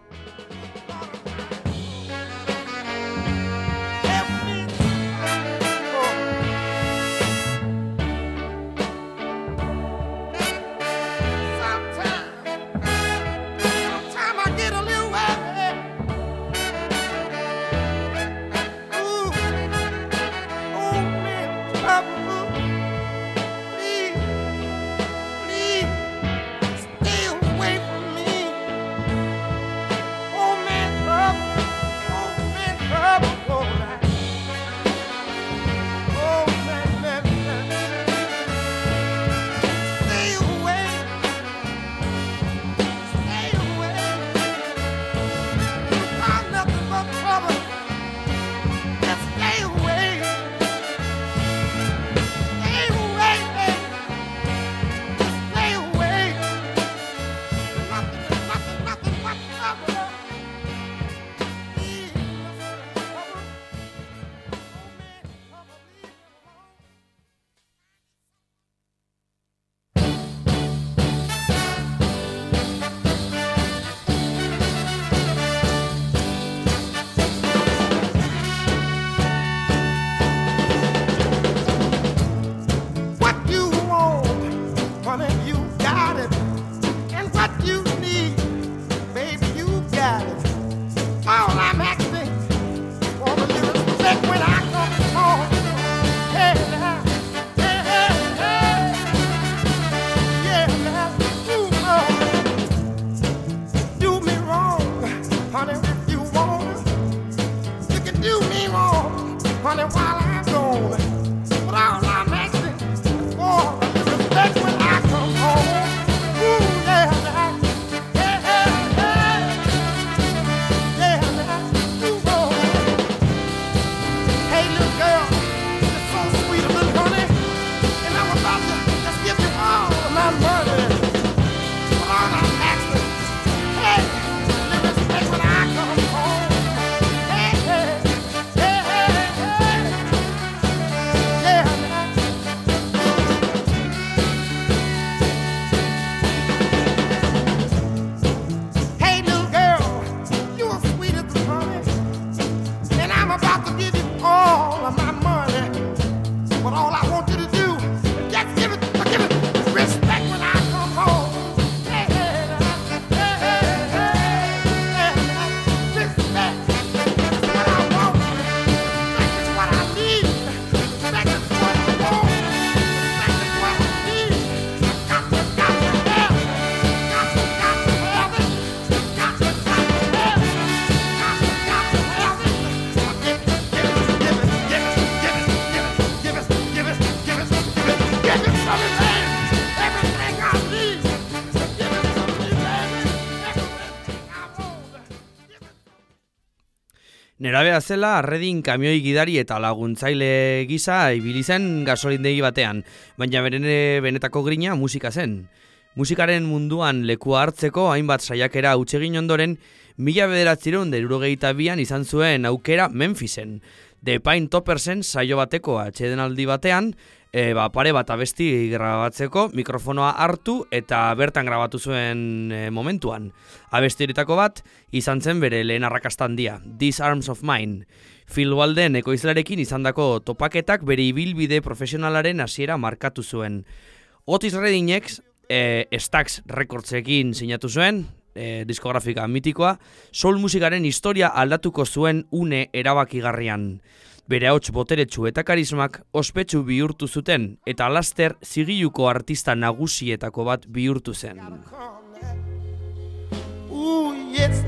Zela, arredin kamioi gidari eta laguntzaile gisa ibili zen gasolindegi batean, baina berene benetako grina musika zen. Musikaren munduan lekua hartzeko hainbat saiakera utsegin ondoren, mila bederatzireun derurogeita bian izan zuen aukera Memphisen. The Pine Toppersen saio bateko atxedenaldi batean, e, ba, pare bat abesti grabatzeko mikrofonoa hartu eta bertan grabatu zuen e, momentuan. Abesti horietako bat izan zen bere lehen arrakasta handia, These Arms of Mine. Phil Walden ekoizlarekin izandako topaketak bere ibilbide profesionalaren hasiera markatu zuen. Otis Reddinek e, Stax Recordsekin sinatu zuen, e, diskografika mitikoa, soul musikaren historia aldatuko zuen une erabakigarrian. Bere hauts boteretsu eta karismak ospetsu bihurtu zuten eta laster zigiluko artista nagusietako bat bihurtu zen. Ooh, yes.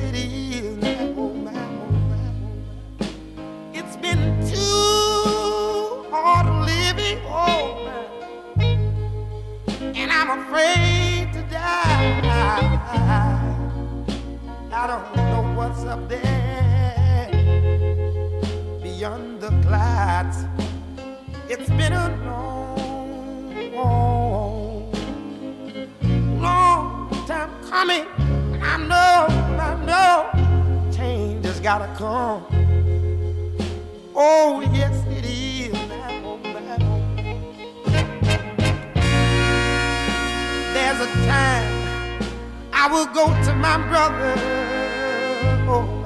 It's been too hard living, oh, and I'm afraid to die. I don't know what's up there It's been a long, long time coming. I know, I know, change has gotta come. Oh, yes, it is. There's a time I will go to my brother. Oh,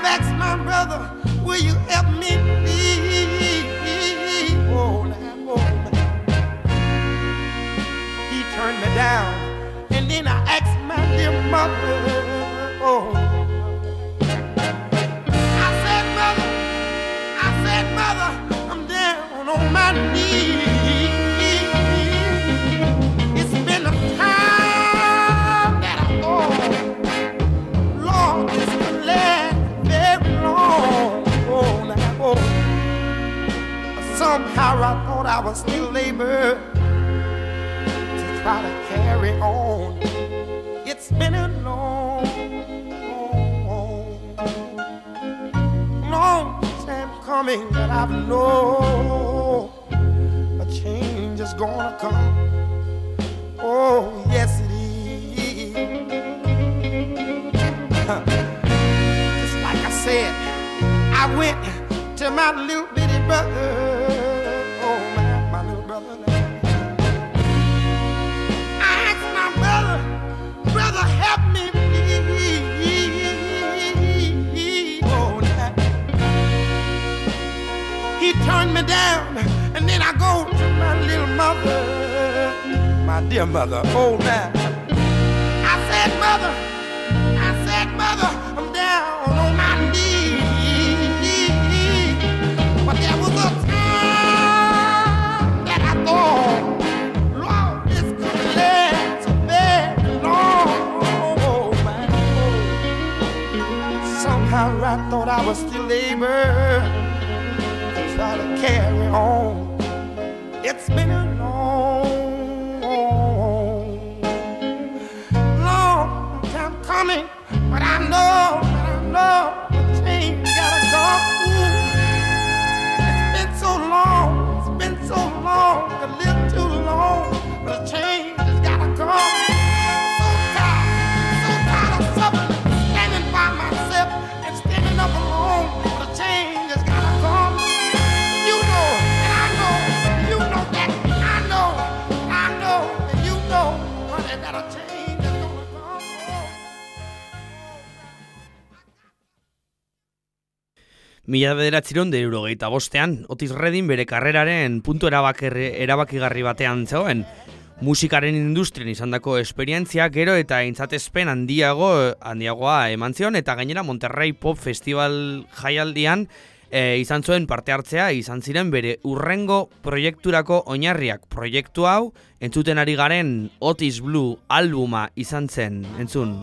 I've asked my brother, will you help me please? Oh, now, oh, he turned me down. And then I asked my dear mother, oh. I said, mother, I said, mother, I'm down on my knees. Somehow I thought I was still able to try to carry on. It's been a long, long, long time coming, but I know a change is gonna come. Oh, yes, it is. Just like I said, I went to my little bitty brother. Brother. I asked my brother, brother, help me, please. Oh. He turned me down, and then I go to my little mother, my dear mother. Oh, now. I said, mother, I thought I was still able to try to carry on. It's been a long, long time coming, but I know, but I know the change gotta. Ooh, it's been so long, it's been so long, a little Mila bederatziron derurogeita bostean, Otis Redding bere karreraren puntu erabakigarri batean zegoen. Musikaren industrian izandako esperientzia gero eta intzatezpen handiago handiagoa eman zion eta gainera Monterrey Pop Festival jaialdian e, izan zuen parte hartzea izan ziren bere urrengo proiekturako oinarriak. Proiektu hau entzuten ari garen Otis Blue albuma izan zen, entzun.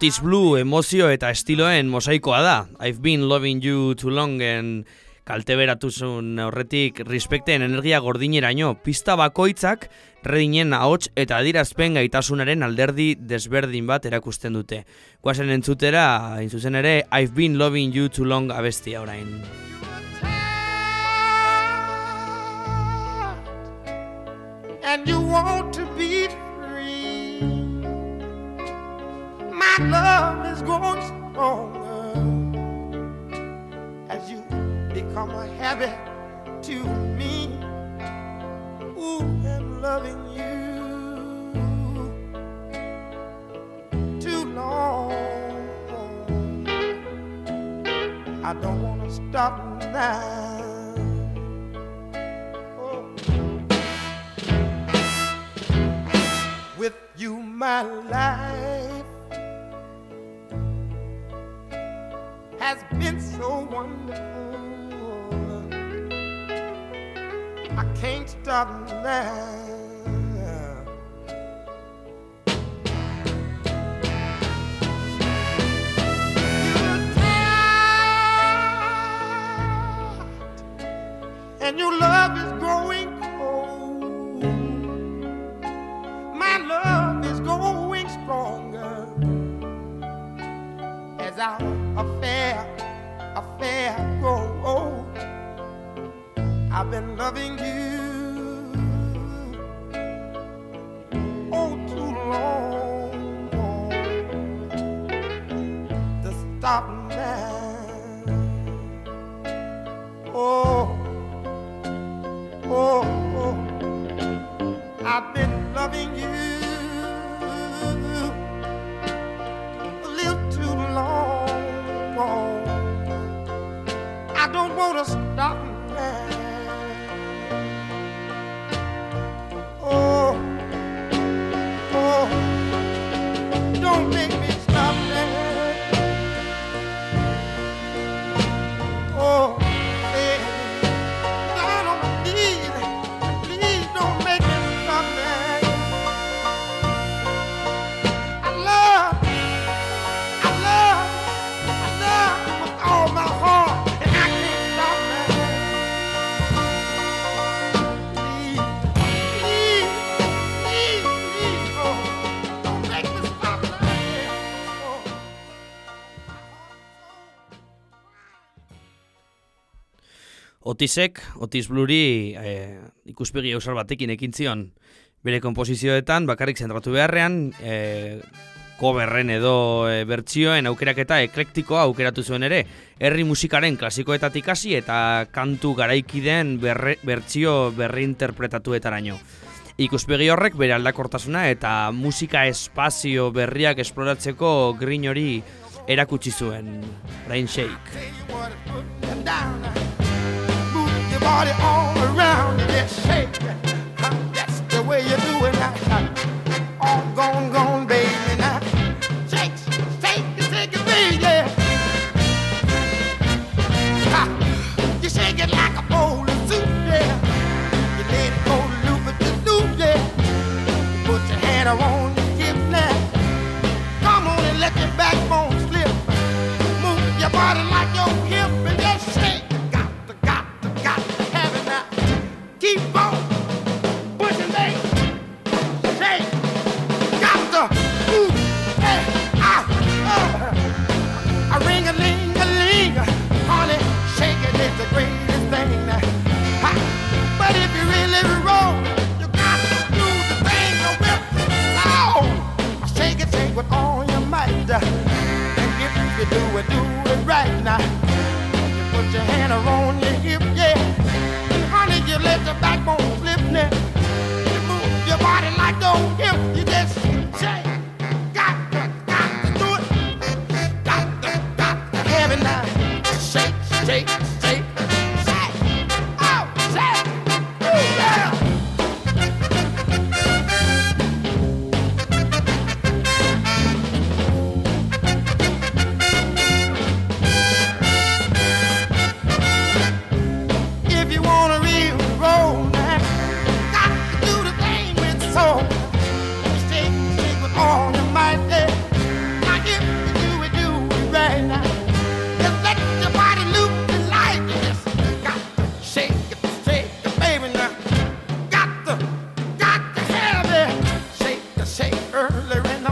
Otis Blue emozio eta estiloen mosaikoa da. I've been loving you too longen kalte beratuzun horretik respekten energia gordineraino. Pista bakoitzak redinen ahots eta adirazpen gaitasunaren alderdi desberdin bat erakusten dute. Guazen entzutera, hain zuzen ere, I've been loving you too long abestia orain. and you want to be My love is growing stronger as you become a habit to me. Ooh, and loving you too long. I don't want to stop now. Oh. with you my life has been so wonderful. I can't stop now And your love is growing cold. My love is growing stronger. As a fair, a fair road. I've been loving you Otisek, Otis Bluri e, ikuspegi ausar batekin ekin zion bere konposizioetan bakarrik zentratu beharrean e, coverren edo e, bertsioen aukeraketa eklektikoa aukeratu zuen ere herri musikaren klasikoetatik hasi eta kantu garaikideen berre, bertsio berri interpretatuetaraino. Ikuspegi horrek bere aldakortasuna eta musika espazio berriak esploratzeko grin hori erakutsi zuen. Rain Shake. Your all around just shake. Huh, That's the way you do it now. All gone, gone, baby now. Shake, shake, shake it, baby. Ha, You shake it like a. You let it go loop loop, yeah. Put your hand keep on ah, ah. Ring a ling a ling, honey, the greatest thing. But if you really you got to do the thing oh, shake it, shake with all your might. And if you do it, do it right now. You put your hand around your hip let the backbone slip now. You move your body like don't empty.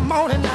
morning.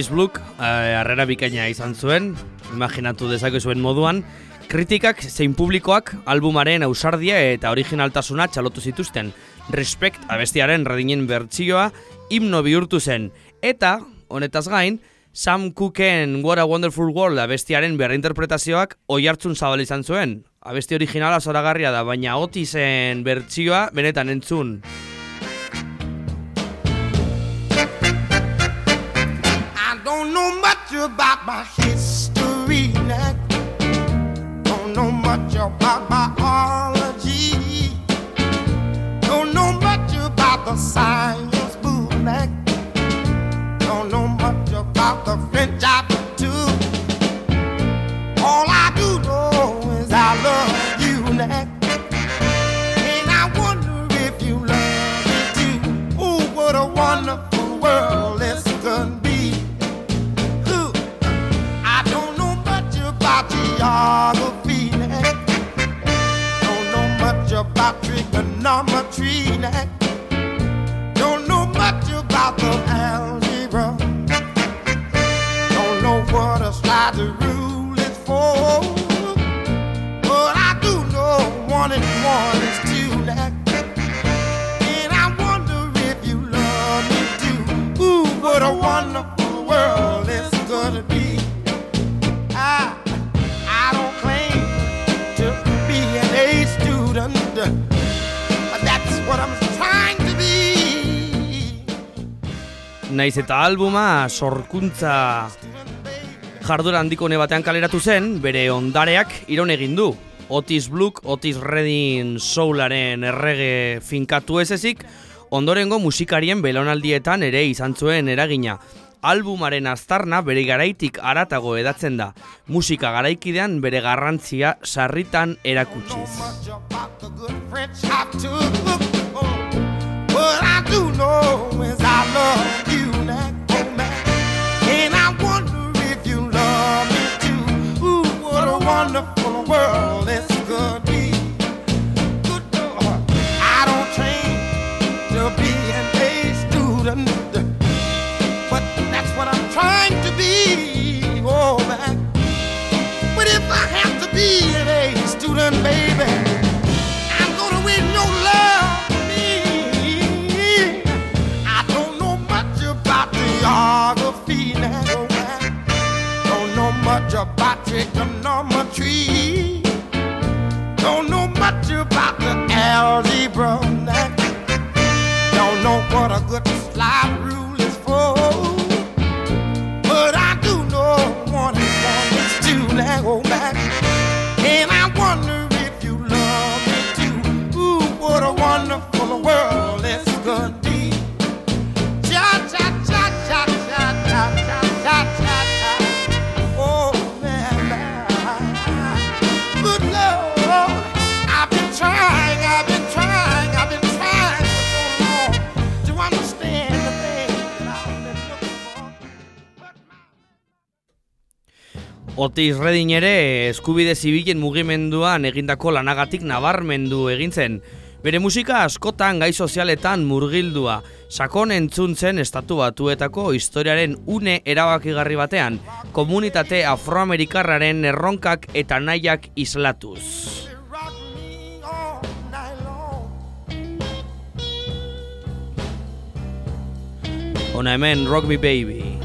Otis Bluk, eh, harrera bikaina izan zuen, imaginatu dezake zuen moduan, kritikak zein publikoak albumaren ausardia eta originaltasuna txalotu zituzten. Respect abestiaren redinen bertsioa himno bihurtu zen. Eta, honetaz gain, Sam Cooken What a Wonderful World abestiaren berreinterpretazioak oi hartzun zabal izan zuen. Abesti originala zoragarria da, baina Otisen bertsioa benetan entzun. My history now. Don't know much about Naiz eta albuma sorkuntza jardura handiko ne batean kaleratu zen, bere ondareak iron egin du. Otis Bluk, Otis Redding Soularen errege finkatu ez ezik, ondorengo musikarien belaunaldietan ere izan zuen eragina. Albumaren aztarna bere garaitik aratago edatzen da, musika garaikidean bere garrantzia sarritan erakutsiz. Do know is I love you now, oh man. And I wonder if you love me too. Ooh, what a wonderful world this could be. Good Lord, I don't train to be an A student, but that's what I'm trying to be. Oh man, but if I have to be an A student, baby. I'm gonna win your love trigonometry. Don't know much about the algebra. Now. Don't know what a good Otis Redding ere eskubide zibilen mugimenduan egindako lanagatik nabarmendu egin zen. Bere musika askotan gai sozialetan murgildua, sakon entzun zen estatu batuetako historiaren une erabakigarri batean, komunitate afroamerikarraren erronkak eta nahiak islatuz. Hona hemen Rock Me Baby.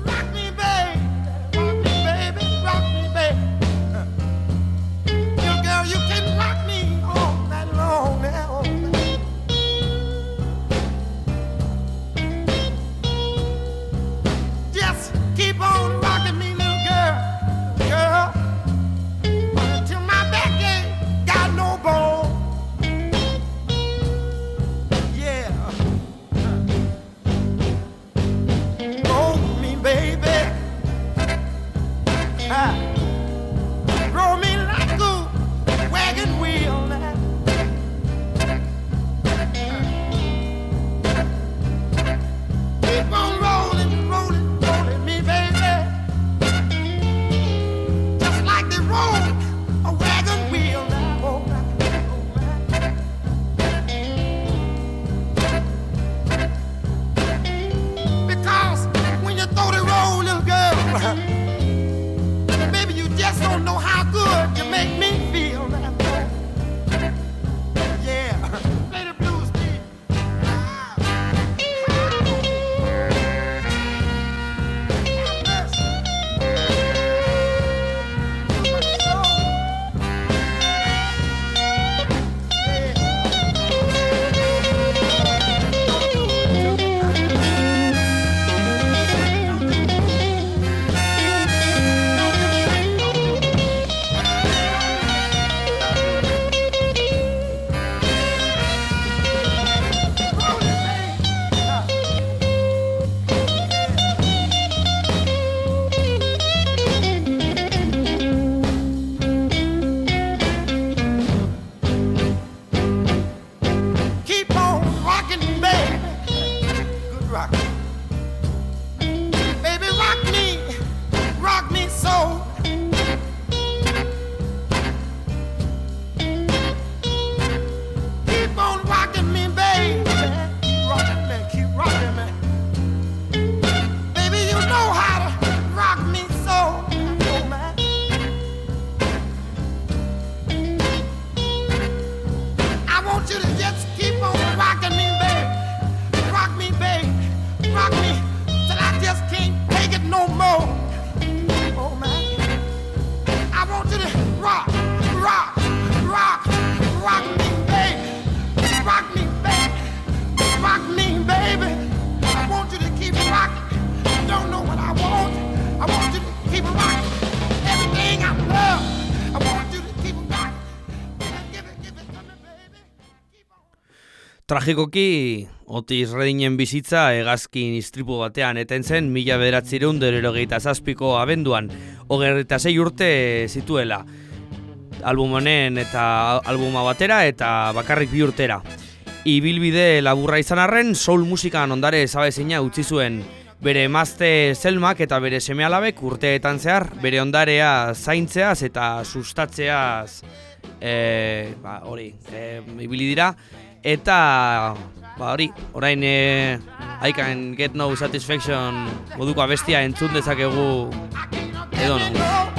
Tragikoki, Otis Reddingen bizitza hegazkin istripu batean eten zen mila bederatzireun derogeita zazpiko abenduan, hogerrita sei urte zituela. Album honen eta albuma batera eta bakarrik bi urtera. Ibilbide laburra izan arren, soul musikan ondare zabezina utzi zuen. Bere emazte zelmak eta bere semealabek urteetan zehar, bere ondarea zaintzeaz eta sustatzeaz e, ba, hori, e, ibili dira, Eta, ba hori, orain e, I can get no satisfaction moduko abestia entzun dezakegu edo nago.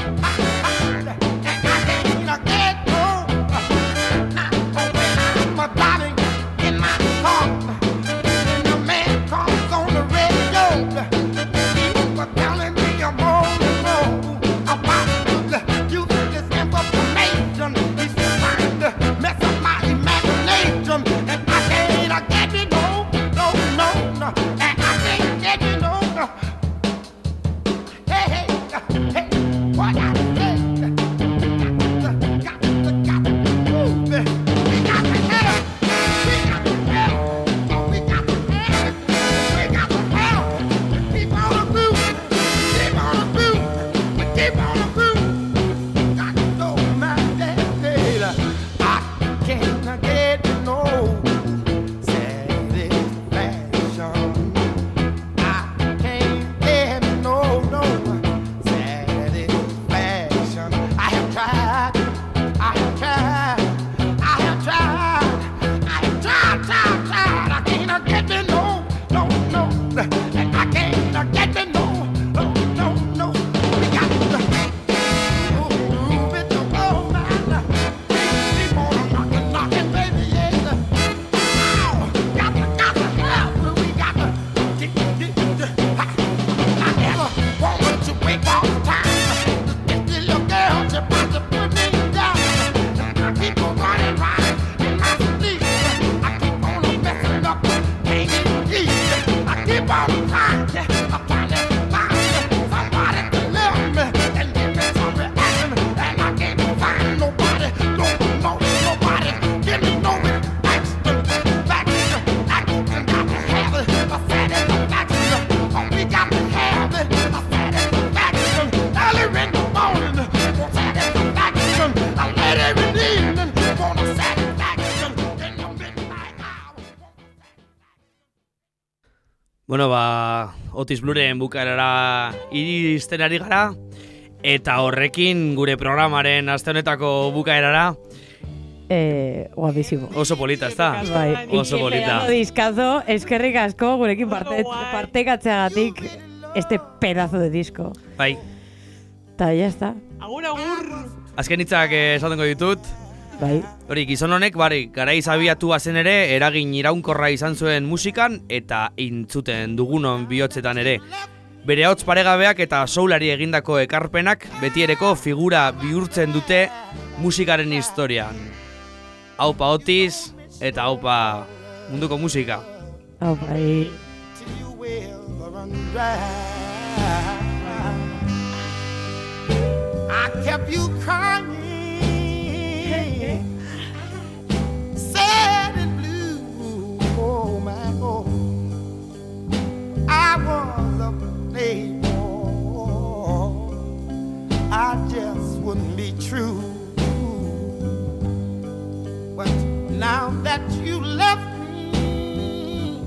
Bueno, ba, Otis Bluren bukaerara iristen ari gara, eta horrekin gure programaren aste honetako bukaerara Eh, guapísimo. oso polita, ezta? Bai, Oso polita. Diskazo, eskerrik asko gurekin parte, partekatzeagatik este pedazo de disco. Bai, Ta ya está. Agur, agur. azken hitzak eh, esatengo ditut. Bai. Hori, gizon honek, bari, garaiz abiatua zen ere, eragin iraunkorra izan zuen musikan eta intzuten dugunon bihotzetan ere. Bere hotz paregabeak eta soulari egindako ekarpenak betiereko figura bihurtzen dute musikaren historian. Haupa Otis eta haupa munduko musika. Hau, bai. I kept you crying, my oh, I was a playboy. I just wouldn't be true. But now that you left me,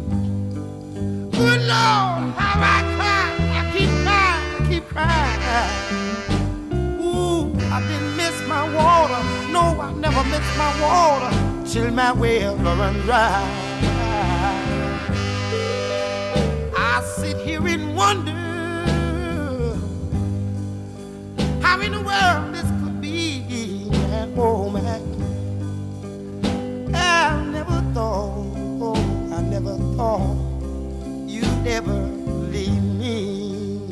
good Lord, how I cry. I keep crying, I keep crying. Ooh, I didn't miss my water. No, I never miss my water till my well run dry. I sit here and wonder how in the world this could be. And oh man, I never thought, oh, I never thought you'd ever leave me.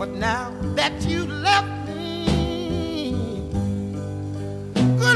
But now that you left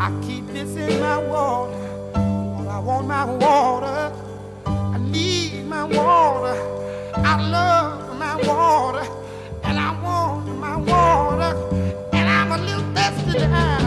I keep this in my water. I want my water. I need my water. I love my water. And I want my water. And I'm a little desperate.